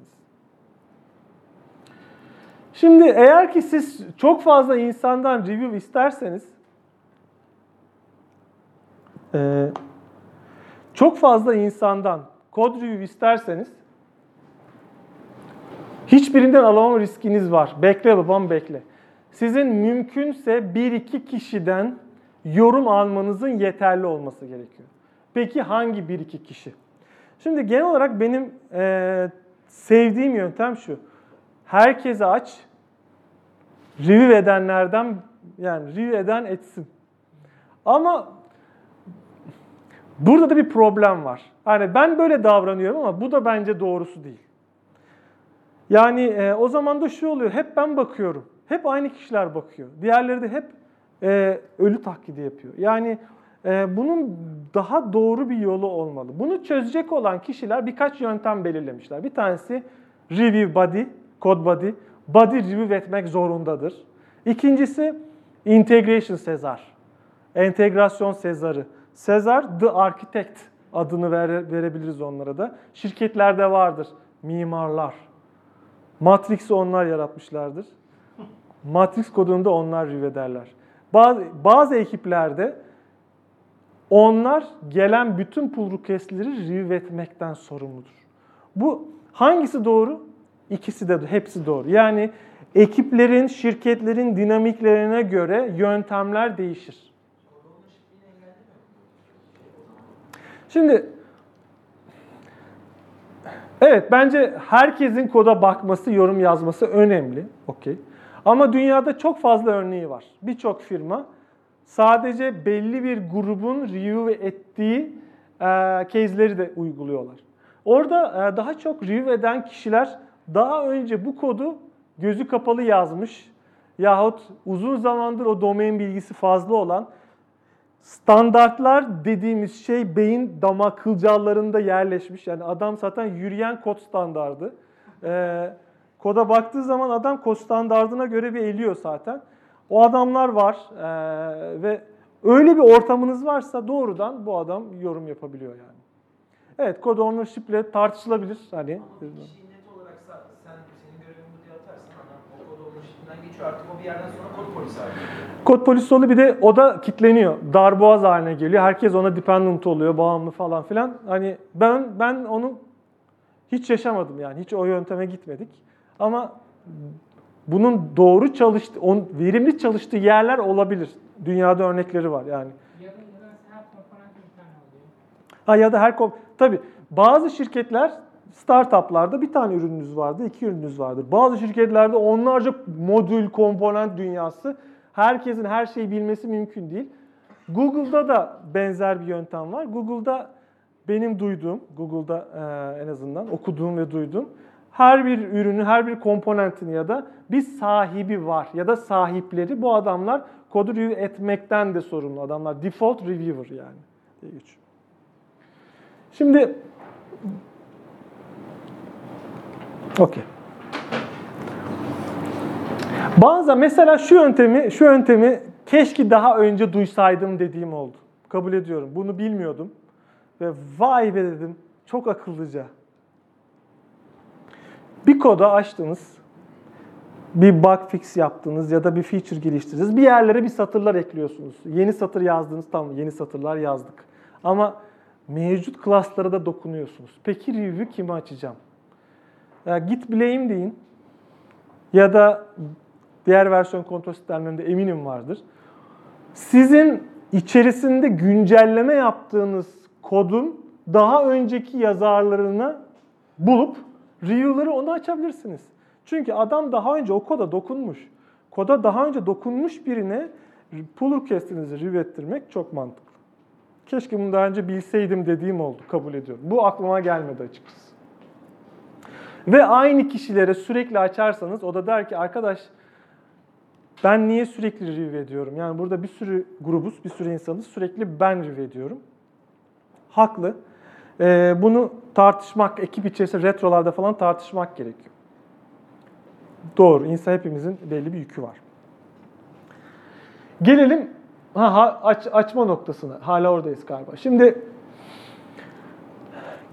Şimdi eğer ki siz çok fazla insandan review isterseniz e, çok fazla insandan kod review isterseniz hiçbirinden alamama riskiniz var. Bekle babam bekle. Sizin mümkünse bir iki kişiden yorum almanızın yeterli olması gerekiyor. Peki hangi bir iki kişi? Şimdi genel olarak benim e, sevdiğim yöntem şu. Herkese aç, review edenlerden yani review eden etsin. Ama burada da bir problem var. Hani ben böyle davranıyorum ama bu da bence doğrusu değil. Yani e, o zaman da şu oluyor. Hep ben bakıyorum. Hep aynı kişiler bakıyor. Diğerleri de hep e, ölü taklidi yapıyor. Yani e, bunun daha doğru bir yolu olmalı. Bunu çözecek olan kişiler birkaç yöntem belirlemişler. Bir tanesi review body, code body. Body review etmek zorundadır. İkincisi integration Sezar. Entegrasyon Sezarı. Sezar the architect adını vere, verebiliriz onlara da. Şirketlerde vardır. Mimarlar. Matrix'i onlar yaratmışlardır. Matrix kodunu da onlar review ederler. Bazı, bazı ekiplerde onlar gelen bütün pull request'leri review etmekten sorumludur. Bu hangisi doğru? İkisi de hepsi doğru. Yani ekiplerin, şirketlerin dinamiklerine göre yöntemler değişir. Şimdi evet bence herkesin koda bakması, yorum yazması önemli. Okey. Ama dünyada çok fazla örneği var. Birçok firma sadece belli bir grubun review ettiği e, case'leri de uyguluyorlar. Orada e, daha çok review eden kişiler daha önce bu kodu gözü kapalı yazmış yahut uzun zamandır o domain bilgisi fazla olan standartlar dediğimiz şey beyin dama kılcallarında yerleşmiş. Yani adam zaten yürüyen kod standardı. Ee, koda baktığı zaman adam kod standardına göre bir eliyor zaten. O adamlar var ee, ve öyle bir ortamınız varsa doğrudan bu adam yorum yapabiliyor yani. Evet, kod ownership ile tartışılabilir. Hani Ama kişiyi net olarak sa- sen senin görevin bu diye atarsan adam o kod artık o bir yerden sonra kod polisi haline geliyor. Kod polisi oluyor bir de o da kitleniyor. Darboğaz haline geliyor. Herkes ona dependent oluyor, bağımlı falan filan. Hani ben ben onu hiç yaşamadım yani. Hiç o yönteme gitmedik. Ama bunun doğru çalıştı, on, verimli çalıştığı yerler olabilir. Dünyada örnekleri var yani. Ya da, ya da her komponent bir tane oluyor. Ha ya da her kom tabii bazı şirketler startuplarda bir tane ürününüz vardı, iki ürününüz vardır. Bazı şirketlerde onlarca modül, komponent dünyası. Herkesin her şeyi bilmesi mümkün değil. Google'da da benzer bir yöntem var. Google'da benim duyduğum, Google'da en azından okuduğum ve duyduğum her bir ürünü, her bir komponentini ya da bir sahibi var ya da sahipleri bu adamlar kodu review etmekten de sorumlu adamlar. Default reviewer yani. Şimdi Okey. Bazen mesela şu yöntemi, şu yöntemi keşke daha önce duysaydım dediğim oldu. Kabul ediyorum. Bunu bilmiyordum. Ve vay be dedim. Çok akıllıca. Bir koda açtınız. Bir bug fix yaptınız ya da bir feature geliştirdiniz. Bir yerlere bir satırlar ekliyorsunuz. Yeni satır yazdınız. Tamam yeni satırlar yazdık. Ama mevcut klaslara da dokunuyorsunuz. Peki review kimi açacağım? Ya git bileyim deyin. Ya da diğer versiyon kontrol sistemlerinde eminim vardır. Sizin içerisinde güncelleme yaptığınız kodun daha önceki yazarlarını bulup review'ları onu açabilirsiniz. Çünkü adam daha önce o koda dokunmuş. Koda daha önce dokunmuş birine pull request'inizi review ettirmek çok mantıklı. Keşke bunu daha önce bilseydim dediğim oldu, kabul ediyorum. Bu aklıma gelmedi açıkçası. Ve aynı kişilere sürekli açarsanız o da der ki arkadaş ben niye sürekli review ediyorum? Yani burada bir sürü grubuz, bir sürü insanız sürekli ben review ediyorum. Haklı. Ee, bunu tartışmak, ekip içerisinde retrolarda falan tartışmak gerekiyor. Doğru, insan hepimizin belli bir yükü var. Gelelim ha, aç, açma noktasına. Hala oradayız galiba. Şimdi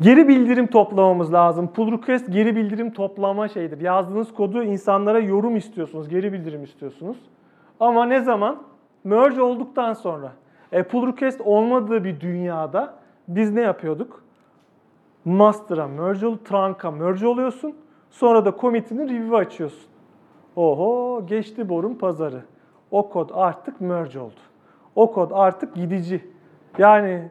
Geri bildirim toplamamız lazım. Pull request geri bildirim toplama şeydir. Yazdığınız kodu insanlara yorum istiyorsunuz, geri bildirim istiyorsunuz. Ama ne zaman? Merge olduktan sonra. E, pull request olmadığı bir dünyada biz ne yapıyorduk? Master'a merge ol, trunk'a merge oluyorsun. Sonra da commit'ini review açıyorsun. Oho geçti borun pazarı. O kod artık merge oldu. O kod artık gidici. Yani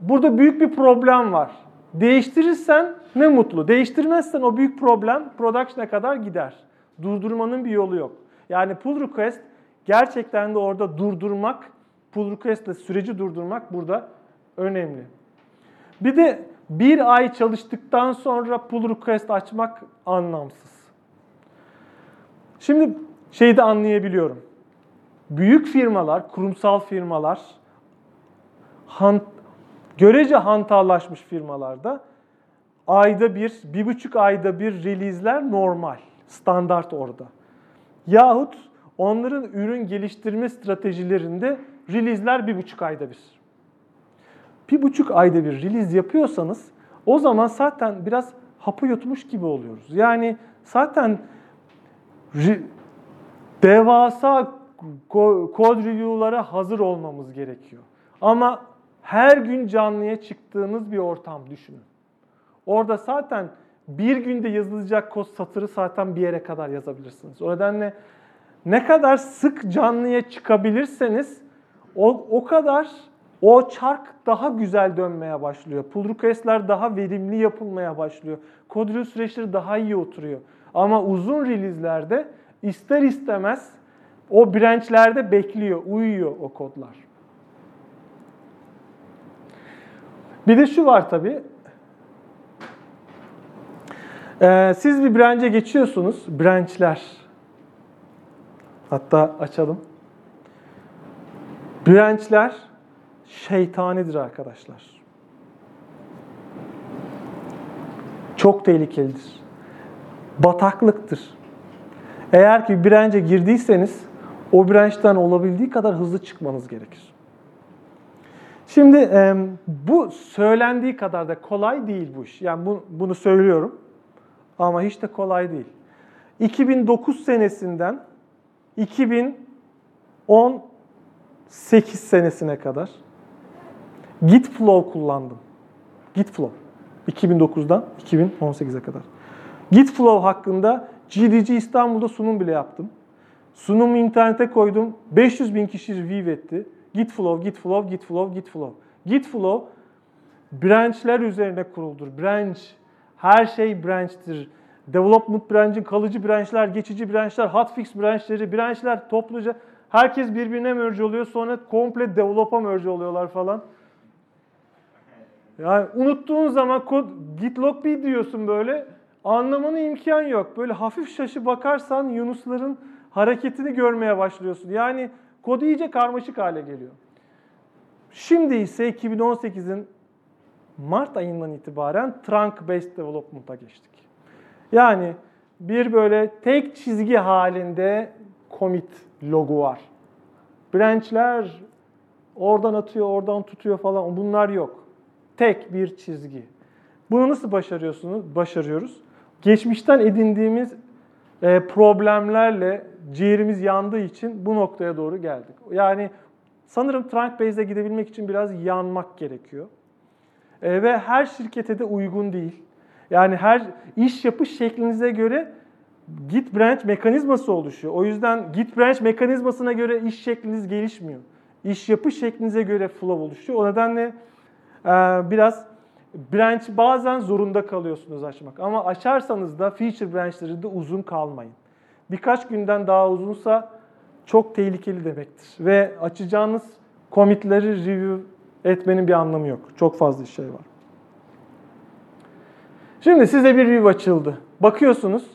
burada büyük bir problem var. Değiştirirsen ne mutlu. Değiştirmezsen o büyük problem production'a kadar gider. Durdurmanın bir yolu yok. Yani pull request gerçekten de orada durdurmak, pull request ile süreci durdurmak burada önemli. Bir de bir ay çalıştıktan sonra pull request açmak anlamsız. Şimdi şeyi de anlayabiliyorum. Büyük firmalar, kurumsal firmalar, görece hantallaşmış firmalarda ayda bir, bir buçuk ayda bir release'ler normal, standart orada. Yahut onların ürün geliştirme stratejilerinde release'ler bir buçuk ayda bir. Bir buçuk ayda bir release yapıyorsanız o zaman zaten biraz hapı yutmuş gibi oluyoruz. Yani zaten devasa ko- kod review'lara hazır olmamız gerekiyor. Ama her gün canlıya çıktığınız bir ortam düşünün. Orada zaten bir günde yazılacak kod satırı zaten bir yere kadar yazabilirsiniz. O nedenle ne kadar sık canlıya çıkabilirseniz o, o kadar o çark daha güzel dönmeye başlıyor. Pull request'ler daha verimli yapılmaya başlıyor. Kod süreçleri daha iyi oturuyor. Ama uzun release'lerde ister istemez o branch'lerde bekliyor, uyuyor o kodlar. Bir de şu var tabii. Ee, siz bir branch'e geçiyorsunuz. Branch'ler. Hatta açalım. Branch'ler şeytanidir arkadaşlar. Çok tehlikelidir. Bataklıktır. Eğer ki branch'e girdiyseniz o branch'ten olabildiği kadar hızlı çıkmanız gerekir. Şimdi bu söylendiği kadar da kolay değil bu iş. Yani bu, bunu söylüyorum ama hiç de kolay değil. 2009 senesinden 2018 senesine kadar Gitflow kullandım. Gitflow. 2009'dan 2018'e kadar. Gitflow hakkında GDG İstanbul'da sunum bile yaptım. Sunumu internete koydum. 500 bin kişi review etti. Gitflow, Gitflow, Gitflow, Gitflow. Gitflow branchler üzerine kuruldur. Branch, her şey branch'tir. Development branch'in kalıcı branchler, geçici branchler, hotfix branchleri, branchler topluca herkes birbirine merge oluyor. Sonra komple develop'a merge oluyorlar falan. Yani unuttuğun zaman kod git log bir diyorsun böyle. Anlamanı imkan yok. Böyle hafif şaşı bakarsan Yunusların hareketini görmeye başlıyorsun. Yani kod iyice karmaşık hale geliyor. Şimdi ise 2018'in Mart ayından itibaren trunk based development'a geçtik. Yani bir böyle tek çizgi halinde commit logu var. Branch'ler oradan atıyor, oradan tutuyor falan bunlar yok. Tek bir çizgi. Bunu nasıl başarıyorsunuz? Başarıyoruz. Geçmişten edindiğimiz problemlerle ciğerimiz yandığı için bu noktaya doğru geldik. Yani sanırım trunk base'e gidebilmek için biraz yanmak gerekiyor. E, ve her şirkete de uygun değil. Yani her iş yapış şeklinize göre git branch mekanizması oluşuyor. O yüzden git branch mekanizmasına göre iş şekliniz gelişmiyor. İş yapış şeklinize göre flow oluşuyor. O nedenle e, biraz branch bazen zorunda kalıyorsunuz açmak. Ama açarsanız da feature branchleri de uzun kalmayın. Birkaç günden daha uzunsa çok tehlikeli demektir. Ve açacağınız commitleri review etmenin bir anlamı yok. Çok fazla şey var. Şimdi size bir review açıldı. Bakıyorsunuz.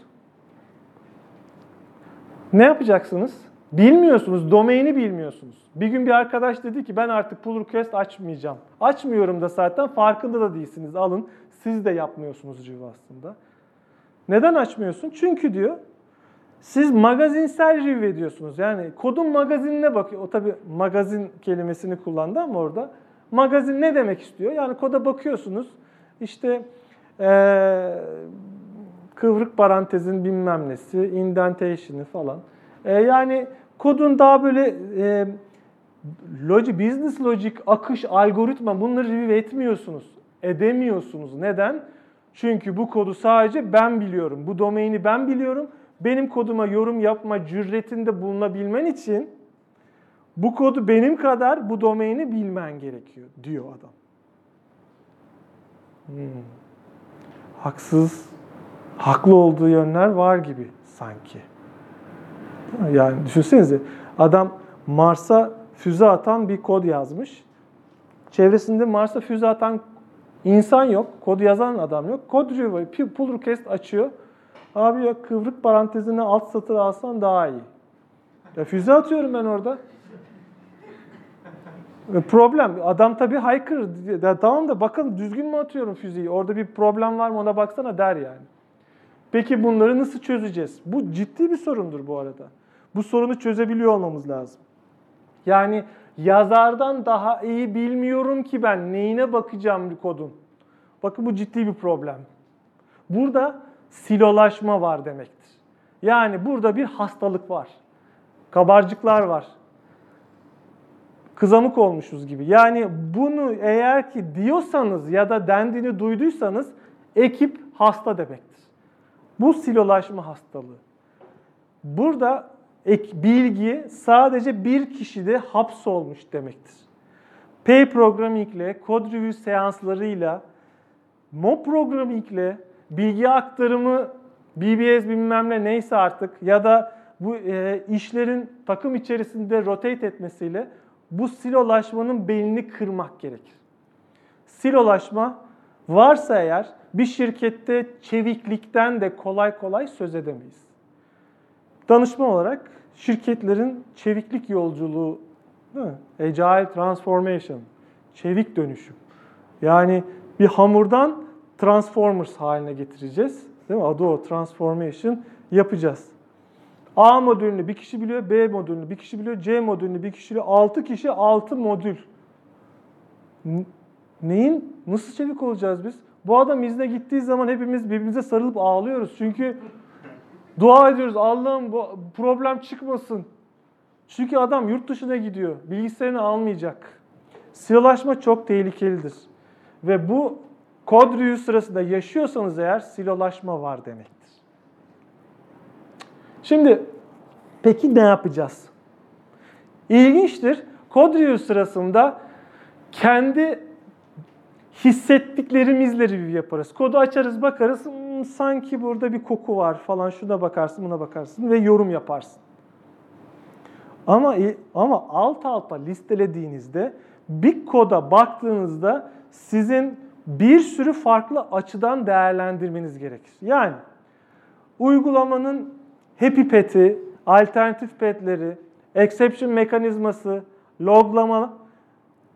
Ne yapacaksınız? Bilmiyorsunuz, domaini bilmiyorsunuz. Bir gün bir arkadaş dedi ki ben artık pull request açmayacağım. Açmıyorum da zaten farkında da değilsiniz. Alın siz de yapmıyorsunuz review aslında. Neden açmıyorsun? Çünkü diyor siz magazinsel review ediyorsunuz. Yani kodun magazinine bakıyor. O tabi magazin kelimesini kullandı ama orada. Magazin ne demek istiyor? Yani koda bakıyorsunuz. İşte eee, kıvrık parantezin bilmem nesi, indentation'ı falan. E, yani kodun daha böyle e, logic, business logic, akış, algoritma bunları review etmiyorsunuz. Edemiyorsunuz. Neden? Çünkü bu kodu sadece ben biliyorum. Bu domaini ben biliyorum. Benim koduma yorum yapma cüretinde bulunabilmen için bu kodu benim kadar bu domaini bilmen gerekiyor diyor adam. Hmm. Haksız, haklı olduğu yönler var gibi sanki. Yani düşünsenize adam Mars'a füze atan bir kod yazmış. Çevresinde Mars'a füze atan insan yok. Kod yazan adam yok. Kod pull request açıyor. Abi ya kıvrık parantezine alt satır alsan daha iyi. Ya füze atıyorum ben orada. E, Problem. Adam tabii haykır. Ya tamam da bakın düzgün mü atıyorum füzeyi? Orada bir problem var mı ona baksana der yani. Peki bunları nasıl çözeceğiz? Bu ciddi bir sorundur bu arada. Bu sorunu çözebiliyor olmamız lazım. Yani yazardan daha iyi bilmiyorum ki ben neyine bakacağım bir kodun. Bakın bu ciddi bir problem. Burada silolaşma var demektir. Yani burada bir hastalık var. Kabarcıklar var. Kızamık olmuşuz gibi. Yani bunu eğer ki diyorsanız ya da dendiğini duyduysanız ekip hasta demektir. Bu silolaşma hastalığı. Burada ek, bilgi sadece bir kişide hapsolmuş demektir. Pair programming ile, code review seanslarıyla, mob programming ile bilgi aktarımı, BBS bilmem ne neyse artık ya da bu e, işlerin takım içerisinde rotate etmesiyle bu silolaşmanın belini kırmak gerekir. Silolaşma varsa eğer bir şirkette çeviklikten de kolay kolay söz edemeyiz. Danışma olarak şirketlerin çeviklik yolculuğu, değil mi? Agile Transformation, çevik dönüşüm. Yani bir hamurdan Transformers haline getireceğiz. Değil mi? Adı o Transformation yapacağız. A modülünü bir kişi biliyor, B modülünü bir kişi biliyor, C modülünü bir kişi biliyor. 6 kişi 6 modül. Neyin, nasıl çevik olacağız biz? Bu adam izne gittiği zaman hepimiz birbirimize sarılıp ağlıyoruz. Çünkü dua ediyoruz Allah'ım bu problem çıkmasın. Çünkü adam yurt dışına gidiyor. Bilgisayarını almayacak. Silolaşma çok tehlikelidir. Ve bu kod review sırasında yaşıyorsanız eğer silolaşma var demektir. Şimdi peki ne yapacağız? İlginçtir. Kod review sırasında kendi hissettiklerimizle review yaparız. Kodu açarız bakarız "Hmm, sanki burada bir koku var falan şuna bakarsın buna bakarsın ve yorum yaparsın. Ama ama alt alta listelediğinizde bir koda baktığınızda sizin bir sürü farklı açıdan değerlendirmeniz gerekir. Yani uygulamanın happy pet'i, alternatif pet'leri, exception mekanizması, loglama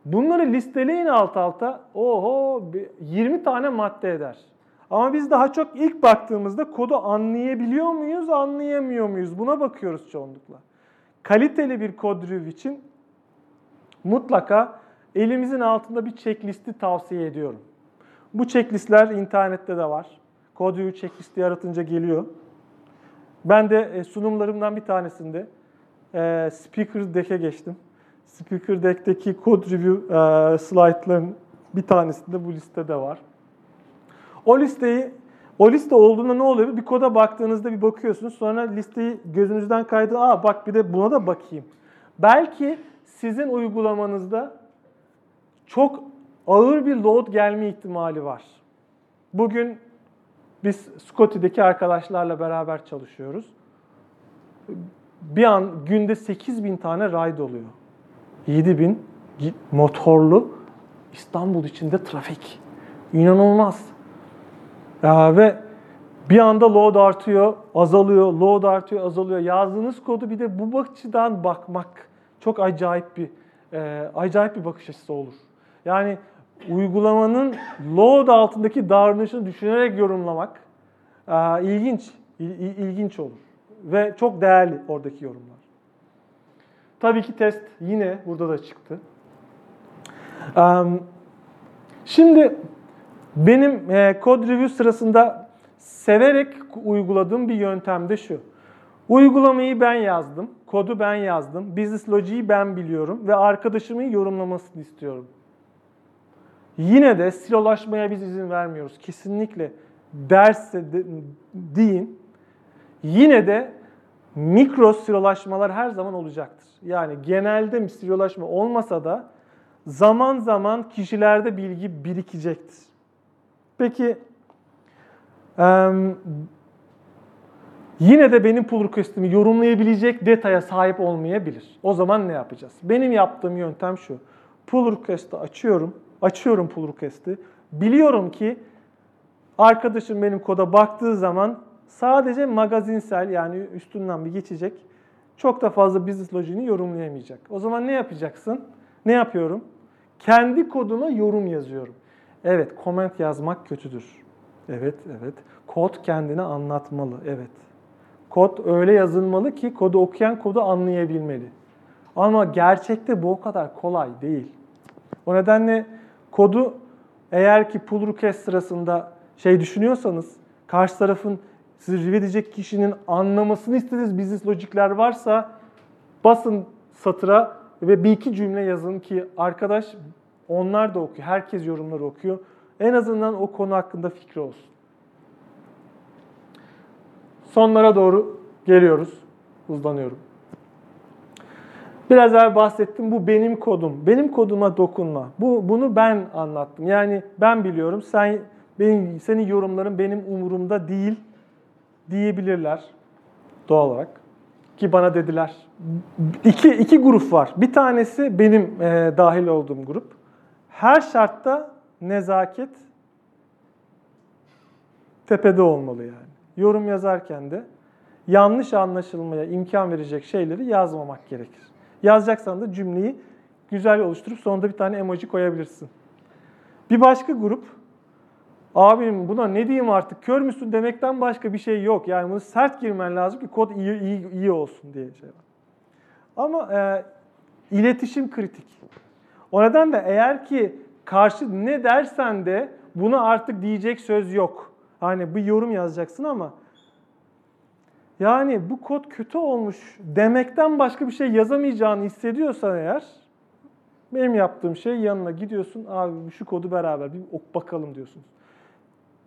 bunları listeleyin alt alta. Oho 20 tane madde eder. Ama biz daha çok ilk baktığımızda kodu anlayabiliyor muyuz, anlayamıyor muyuz? Buna bakıyoruz çoğunlukla. Kaliteli bir kod review için mutlaka elimizin altında bir checklisti tavsiye ediyorum. Bu checklistler internette de var. Kod review checklisti yaratınca geliyor. Ben de e, sunumlarımdan bir tanesinde e, Speaker Deck'e geçtim. Speaker Deck'teki code review e, slaytların bir tanesinde bu listede var. O listeyi o liste olduğunda ne oluyor? Bir koda baktığınızda bir bakıyorsunuz. Sonra listeyi gözünüzden kaydı. Aa bak bir de buna da bakayım. Belki sizin uygulamanızda çok ağır bir load gelme ihtimali var. Bugün biz Scotty'deki arkadaşlarla beraber çalışıyoruz. Bir an günde 8000 tane ride oluyor. 7000 motorlu İstanbul içinde trafik. İnanılmaz. Ya ve bir anda load artıyor, azalıyor, load artıyor, azalıyor. Yazdığınız kodu bir de bu açıdan bakmak çok acayip bir e, acayip bir bakış açısı olur. Yani uygulamanın load altındaki davranışını düşünerek yorumlamak e, ilginç, il, ilginç olur ve çok değerli oradaki yorumlar. Tabii ki test yine burada da çıktı. Şimdi Benim e, kod review sırasında severek uyguladığım bir yöntem de şu. Uygulamayı ben yazdım, kodu ben yazdım, business logic'i ben biliyorum ve arkadaşımın yorumlamasını istiyorum. Yine de silolaşmaya biz izin vermiyoruz. Kesinlikle derse de, deyin. Yine de mikro silolaşmalar her zaman olacaktır. Yani genelde silolaşma olmasa da zaman zaman kişilerde bilgi birikecektir. Peki yine de benim pull request'imi yorumlayabilecek detaya sahip olmayabilir. O zaman ne yapacağız? Benim yaptığım yöntem şu. Pull request'i açıyorum. Açıyorum pull request'i. Biliyorum ki arkadaşım benim koda baktığı zaman sadece magazinsel yani üstünden bir geçecek. Çok da fazla business logic'ini yorumlayamayacak. O zaman ne yapacaksın? Ne yapıyorum? Kendi koduma yorum yazıyorum. Evet, comment yazmak kötüdür. Evet, evet. Kod kendini anlatmalı. Evet. Kod öyle yazılmalı ki kodu okuyan kodu anlayabilmeli. Ama gerçekte bu o kadar kolay değil. O nedenle kodu eğer ki pull request sırasında şey düşünüyorsanız, karşı tarafın sizi review edecek kişinin anlamasını istediğiniz business logikler varsa basın satıra ve bir iki cümle yazın ki arkadaş onlar da okuyor, herkes yorumları okuyor. En azından o konu hakkında fikri olsun. Sonlara doğru geliyoruz. Hızlanıyorum. Biraz evvel bahsettim. Bu benim kodum. Benim koduma dokunma. Bu bunu ben anlattım. Yani ben biliyorum. Sen benim senin yorumların benim umurumda değil diyebilirler doğal olarak. Ki bana dediler. İki, iki grup var. Bir tanesi benim e, dahil olduğum grup. Her şartta nezaket tepede olmalı yani. Yorum yazarken de yanlış anlaşılmaya imkan verecek şeyleri yazmamak gerekir. Yazacaksan da cümleyi güzel oluşturup sonunda bir tane emoji koyabilirsin. Bir başka grup, abim buna ne diyeyim artık kör müsün demekten başka bir şey yok. Yani bunu sert girmen lazım ki kod iyi, iyi, iyi olsun diye şey var. Ama e, iletişim kritik. O nedenle eğer ki karşı ne dersen de buna artık diyecek söz yok. Hani bir yorum yazacaksın ama yani bu kod kötü olmuş demekten başka bir şey yazamayacağını hissediyorsan eğer benim yaptığım şey yanına gidiyorsun abi şu kodu beraber bir ok bakalım diyorsunuz.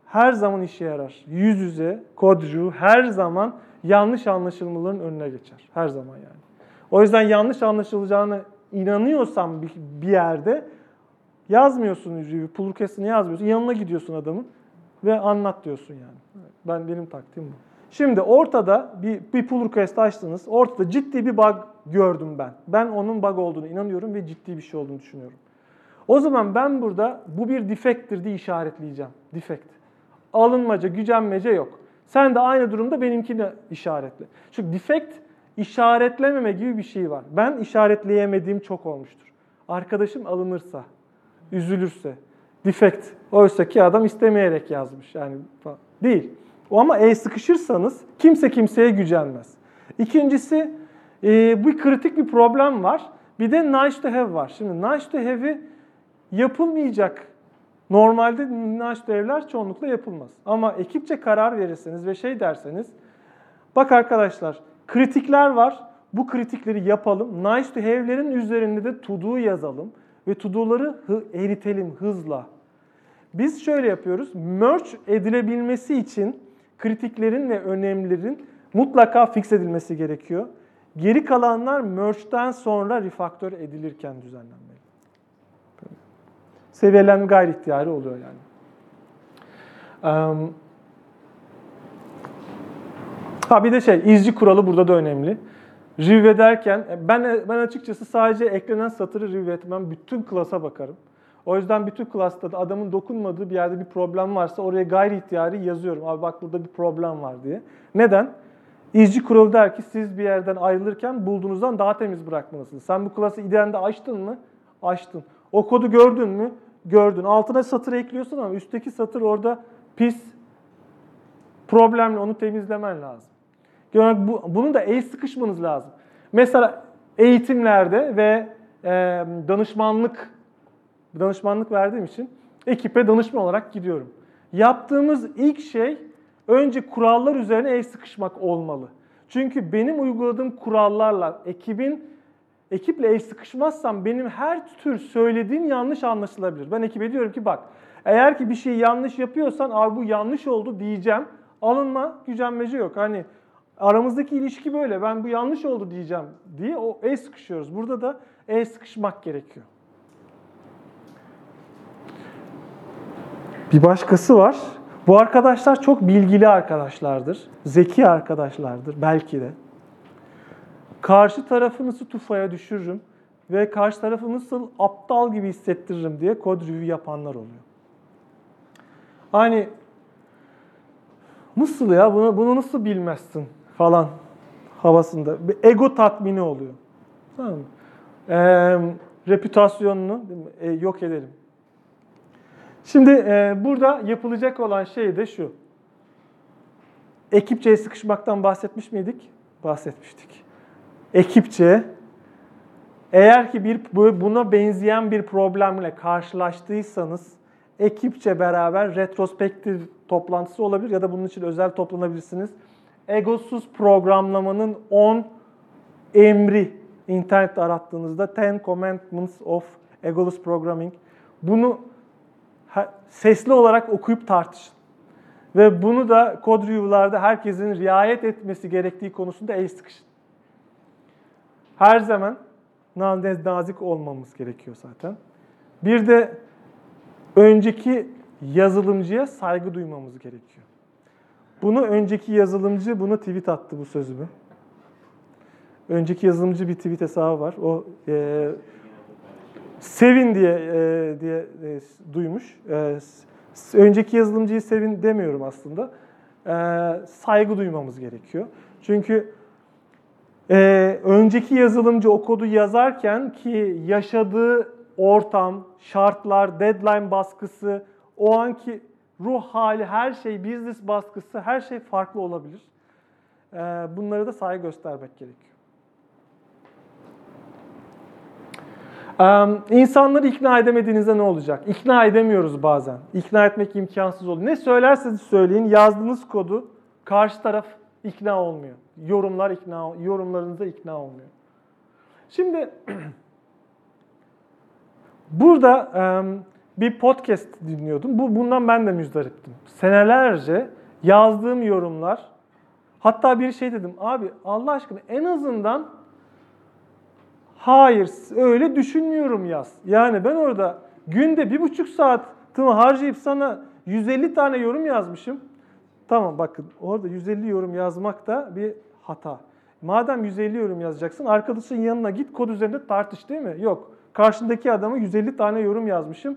Her zaman işe yarar. Yüz yüze kodcu her zaman yanlış anlaşılmaların önüne geçer. Her zaman yani. O yüzden yanlış anlaşılacağını inanıyorsan bir, yerde yazmıyorsun pull request'ini yazmıyorsun. Yanına gidiyorsun adamın ve anlat diyorsun yani. Ben benim taktiğim bu. Şimdi ortada bir, bir pull request açtınız. Ortada ciddi bir bug gördüm ben. Ben onun bug olduğunu inanıyorum ve ciddi bir şey olduğunu düşünüyorum. O zaman ben burada bu bir defekttir diye işaretleyeceğim. Defekt. Alınmaca, gücenmece yok. Sen de aynı durumda benimkini işaretle. Çünkü defekt işaretlememe gibi bir şey var. Ben işaretleyemediğim çok olmuştur. Arkadaşım alınırsa, üzülürse, defekt. Oysa ki adam istemeyerek yazmış. Yani değil. O ama el sıkışırsanız kimse kimseye gücenmez. İkincisi e, bu kritik bir problem var. Bir de nice to have var. Şimdi nice to have'i yapılmayacak. Normalde to have'ler çoğunlukla yapılmaz. Ama ekipçe karar verirseniz ve şey derseniz bak arkadaşlar kritikler var. Bu kritikleri yapalım. Nice to have'lerin üzerinde de to do yazalım ve to do'ları hı- eritelim hızla. Biz şöyle yapıyoruz. Merge edilebilmesi için kritiklerin ve önemlilerin mutlaka fix edilmesi gerekiyor. Geri kalanlar merge'den sonra refaktör edilirken düzenlenmeli. Seviyelenme gayri ihtiyari oluyor yani. Ha bir de şey, izci kuralı burada da önemli. Review ederken, e, ben ben açıkçası sadece eklenen satırı review etmem, bütün klasa bakarım. O yüzden bütün klasta da adamın dokunmadığı bir yerde bir problem varsa oraya gayri ihtiyari yazıyorum. Abi bak burada bir problem var diye. Neden? İzci kuralı der ki siz bir yerden ayrılırken bulduğunuzdan daha temiz bırakmalısınız. Sen bu klası idealinde açtın mı? Açtın. O kodu gördün mü? Gördün. Altına satır ekliyorsun ama üstteki satır orada pis, problemli onu temizlemen lazım. Yani bu, bunun da el sıkışmanız lazım. Mesela eğitimlerde ve e, danışmanlık danışmanlık verdiğim için Ekipe danışman olarak gidiyorum. Yaptığımız ilk şey önce kurallar üzerine el sıkışmak olmalı. Çünkü benim uyguladığım kurallarla ekibin ekiple el sıkışmazsam benim her tür söylediğim yanlış anlaşılabilir. Ben ekibe diyorum ki bak eğer ki bir şeyi yanlış yapıyorsan abi bu yanlış oldu diyeceğim. Alınma, gücenmece yok. Hani aramızdaki ilişki böyle. Ben bu yanlış oldu diyeceğim diye o el sıkışıyoruz. Burada da el sıkışmak gerekiyor. Bir başkası var. Bu arkadaşlar çok bilgili arkadaşlardır. Zeki arkadaşlardır belki de. Karşı tarafı nasıl tufaya düşürürüm ve karşı tarafı nasıl aptal gibi hissettiririm diye kod review yapanlar oluyor. Hani nasıl ya bunu, bunu nasıl bilmezsin falan havasında. Bir ego tatmini oluyor. Tamam mı? Ee, reputasyonunu e, yok edelim. Şimdi e, burada yapılacak olan şey de şu. Ekipçe sıkışmaktan bahsetmiş miydik? Bahsetmiştik. Ekipçe eğer ki bir bu- buna benzeyen bir problemle karşılaştıysanız ekipçe beraber retrospektif toplantısı olabilir ya da bunun için özel toplanabilirsiniz. Egosuz programlamanın 10 emri internette arattığınızda 10 Commandments of Egoless Programming. Bunu sesli olarak okuyup tartışın. Ve bunu da kod review'larda herkesin riayet etmesi gerektiği konusunda el sıkışın. Her zaman na- nazik olmamız gerekiyor zaten. Bir de önceki yazılımcıya saygı duymamız gerekiyor. Bunu önceki yazılımcı bunu tweet attı bu sözümü. Önceki yazılımcı bir tweet hesabı var. O e, Sevin diye e, diye e, duymuş. E, önceki yazılımcıyı sevin demiyorum aslında. E, saygı duymamız gerekiyor. Çünkü e, önceki yazılımcı o kodu yazarken ki yaşadığı ortam, şartlar, deadline baskısı, o anki ruh hali, her şey, business baskısı, her şey farklı olabilir. E, bunlara da saygı göstermek gerekiyor. Ee, insanları ikna edemediğinizde ne olacak? İkna edemiyoruz bazen. İkna etmek imkansız oluyor. Ne söylerseniz söyleyin yazdığınız kodu karşı taraf ikna olmuyor. Yorumlar ikna yorumlarınıza ikna olmuyor. Şimdi burada e, bir podcast dinliyordum. Bu bundan ben de müzdariptim. Senelerce yazdığım yorumlar hatta bir şey dedim. Abi Allah aşkına en azından Hayır, öyle düşünmüyorum yaz. Yani ben orada günde bir buçuk saatimi harcayıp sana 150 tane yorum yazmışım. Tamam bakın orada 150 yorum yazmak da bir hata. Madem 150 yorum yazacaksın arkadaşın yanına git kod üzerinde tartış değil mi? Yok. Karşındaki adama 150 tane yorum yazmışım.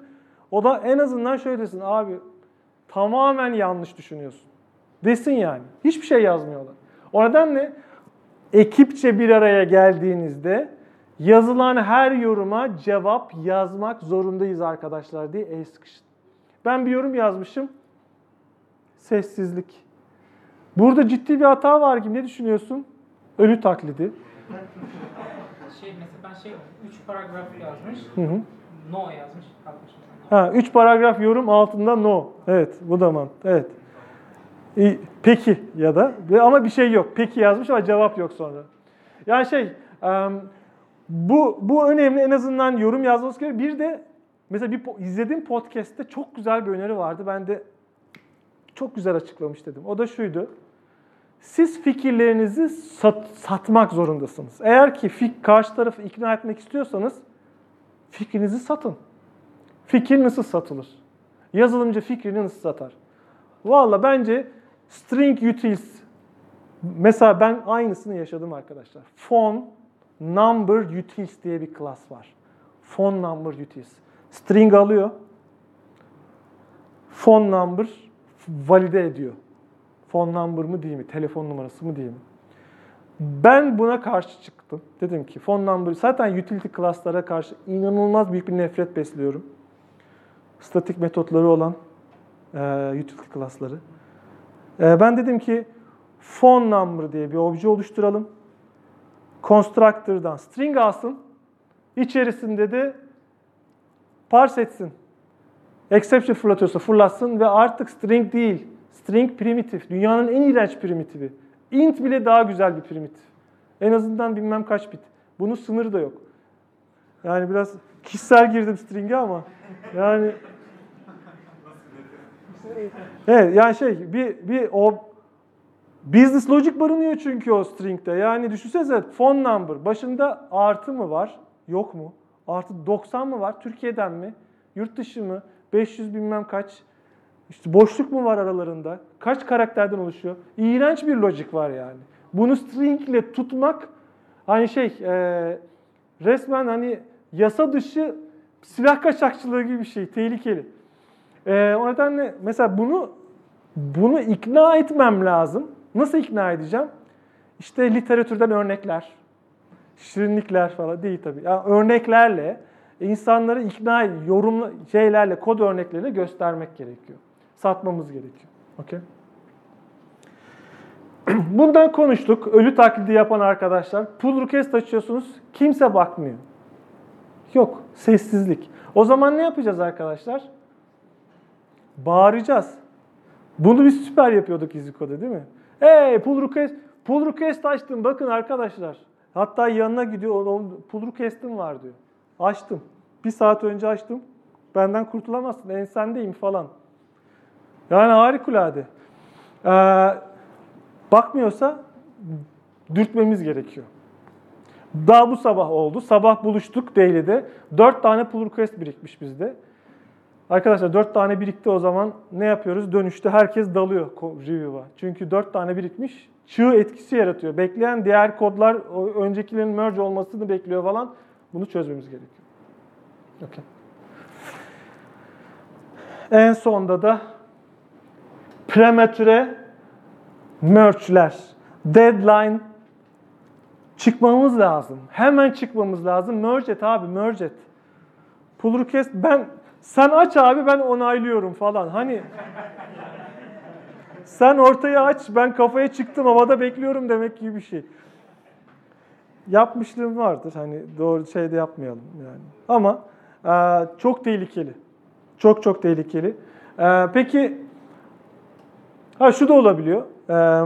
O da en azından şöyle desin abi tamamen yanlış düşünüyorsun. Desin yani. Hiçbir şey yazmıyorlar. O nedenle ekipçe bir araya geldiğinizde yazılan her yoruma cevap yazmak zorundayız arkadaşlar diye el sıkışın. Ben bir yorum yazmışım. Sessizlik. Burada ciddi bir hata var gibi ne düşünüyorsun? Ölü taklidi. Şey mesela ben şey 3 paragraf yazmış. Hı hı. No yazmış. Kalkmış. Ha, üç paragraf yorum altında no. Evet, bu da mant. Evet. Peki ya da ama bir şey yok. Peki yazmış ama cevap yok sonra. Yani şey, bu bu önemli en azından yorum yazması gerekiyor. Bir de mesela bir izlediğim podcast'te çok güzel bir öneri vardı. Ben de çok güzel açıklamış dedim. O da şuydu. Siz fikirlerinizi sat- satmak zorundasınız. Eğer ki fik karşı tarafı ikna etmek istiyorsanız fikrinizi satın. Fikir nasıl satılır? Yazılımcı fikrini nasıl satar? Valla bence string utils mesela ben aynısını yaşadım arkadaşlar. Phone number utils diye bir class var. Phone number utils. String alıyor. Phone number valide ediyor. Phone number mı değil mi? Telefon numarası mı değil mi? Ben buna karşı çıktım. Dedim ki phone number zaten utility class'lara karşı inanılmaz büyük bir nefret besliyorum. Statik metotları olan e, utility class'ları. E, ben dedim ki phone number diye bir obje oluşturalım. Constructor'dan string alsın. İçerisinde de parse etsin. Exception fırlatıyorsa fırlatsın ve artık string değil. String primitif. Dünyanın en iğrenç primitifi. Int bile daha güzel bir primitif. En azından bilmem kaç bit. Bunun sınırı da yok. Yani biraz kişisel girdim string'e ama yani Evet yani şey bir bir o business logic barınıyor çünkü o string'de. Yani düşünsenize phone number başında artı mı var? Yok mu? Artı 90 mı var? Türkiye'den mi? Yurt dışı mı? 500 bilmem kaç. İşte boşluk mu var aralarında? Kaç karakterden oluşuyor? İğrenç bir logic var yani. Bunu string ile tutmak hani şey e, resmen hani yasa dışı silah kaçakçılığı gibi bir şey. Tehlikeli. E, o nedenle mesela bunu bunu ikna etmem lazım. Nasıl ikna edeceğim? İşte literatürden örnekler, şirinlikler falan değil tabii. Yani örneklerle insanları ikna yorum şeylerle, kod örnekleriyle göstermek gerekiyor. Satmamız gerekiyor. Okey? Bundan konuştuk. Ölü taklidi yapan arkadaşlar. Pull request açıyorsunuz. Kimse bakmıyor. Yok. Sessizlik. O zaman ne yapacağız arkadaşlar? Bağıracağız. Bunu biz süper yapıyorduk EasyCode'da değil mi? Hey pull request, pull request açtım bakın arkadaşlar. Hatta yanına gidiyor pull request'im var diyor. Açtım. Bir saat önce açtım. Benden kurtulamazsın ensendeyim falan. Yani harikulade. Ee, bakmıyorsa dürtmemiz gerekiyor. Daha bu sabah oldu. Sabah buluştuk Daily'de. Dört tane pull request birikmiş bizde. Arkadaşlar dört tane birikti o zaman ne yapıyoruz? Dönüşte herkes dalıyor review'a. Çünkü dört tane birikmiş. Çığ etkisi yaratıyor. Bekleyen diğer kodlar öncekilerin merge olmasını bekliyor falan. Bunu çözmemiz gerekiyor. Okey. En sonda da prematüre merge'ler. Deadline çıkmamız lazım. Hemen çıkmamız lazım. Merge et abi, merge et. Pull request ben sen aç abi ben onaylıyorum falan. Hani sen ortaya aç ben kafaya çıktım havada bekliyorum demek gibi bir şey. Yapmışlığım vardır hani doğru şey de yapmayalım yani. Ama e, çok tehlikeli. Çok çok tehlikeli. E, peki ha şu da olabiliyor. E,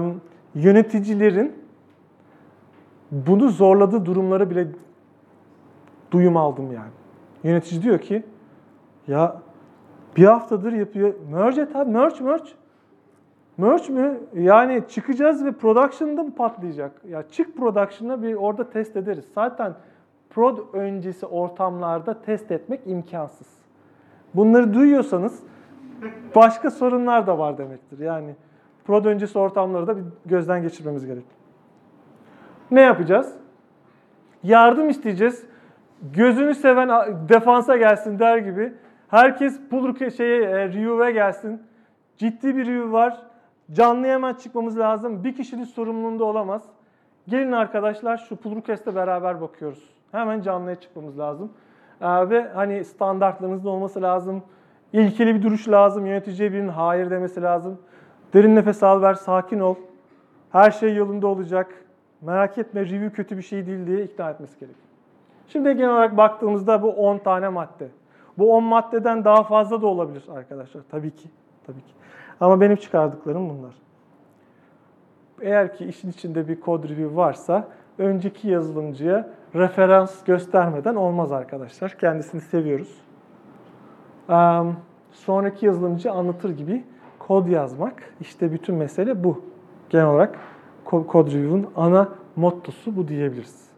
yöneticilerin bunu zorladığı durumları bile duyum aldım yani. Yönetici diyor ki ya bir haftadır yapıyor. Merge et abi. Merge, merge. Merge mi? Yani çıkacağız ve production'da mı patlayacak? Ya çık production'a bir orada test ederiz. Zaten prod öncesi ortamlarda test etmek imkansız. Bunları duyuyorsanız başka sorunlar da var demektir. Yani prod öncesi ortamları da bir gözden geçirmemiz gerekiyor. Ne yapacağız? Yardım isteyeceğiz. Gözünü seven defansa gelsin der gibi. Herkes pull şeye review'e gelsin. Ciddi bir review var. Canlı hemen çıkmamız lazım. Bir kişinin sorumluluğunda olamaz. Gelin arkadaşlar şu pull beraber bakıyoruz. Hemen canlıya çıkmamız lazım. Ee, ve hani standartlarınızda olması lazım. İlkeli bir duruş lazım. Yöneticiye birinin hayır demesi lazım. Derin nefes al ver, sakin ol. Her şey yolunda olacak. Merak etme review kötü bir şey değil diye ikna etmesi gerekiyor. Şimdi genel olarak baktığımızda bu 10 tane madde. Bu 10 maddeden daha fazla da olabilir arkadaşlar. Tabii ki. Tabii ki. Ama benim çıkardıklarım bunlar. Eğer ki işin içinde bir kod review varsa önceki yazılımcıya referans göstermeden olmaz arkadaşlar. Kendisini seviyoruz. Sonraki yazılımcı anlatır gibi kod yazmak. İşte bütün mesele bu. Genel olarak kod review'un ana mottosu bu diyebiliriz.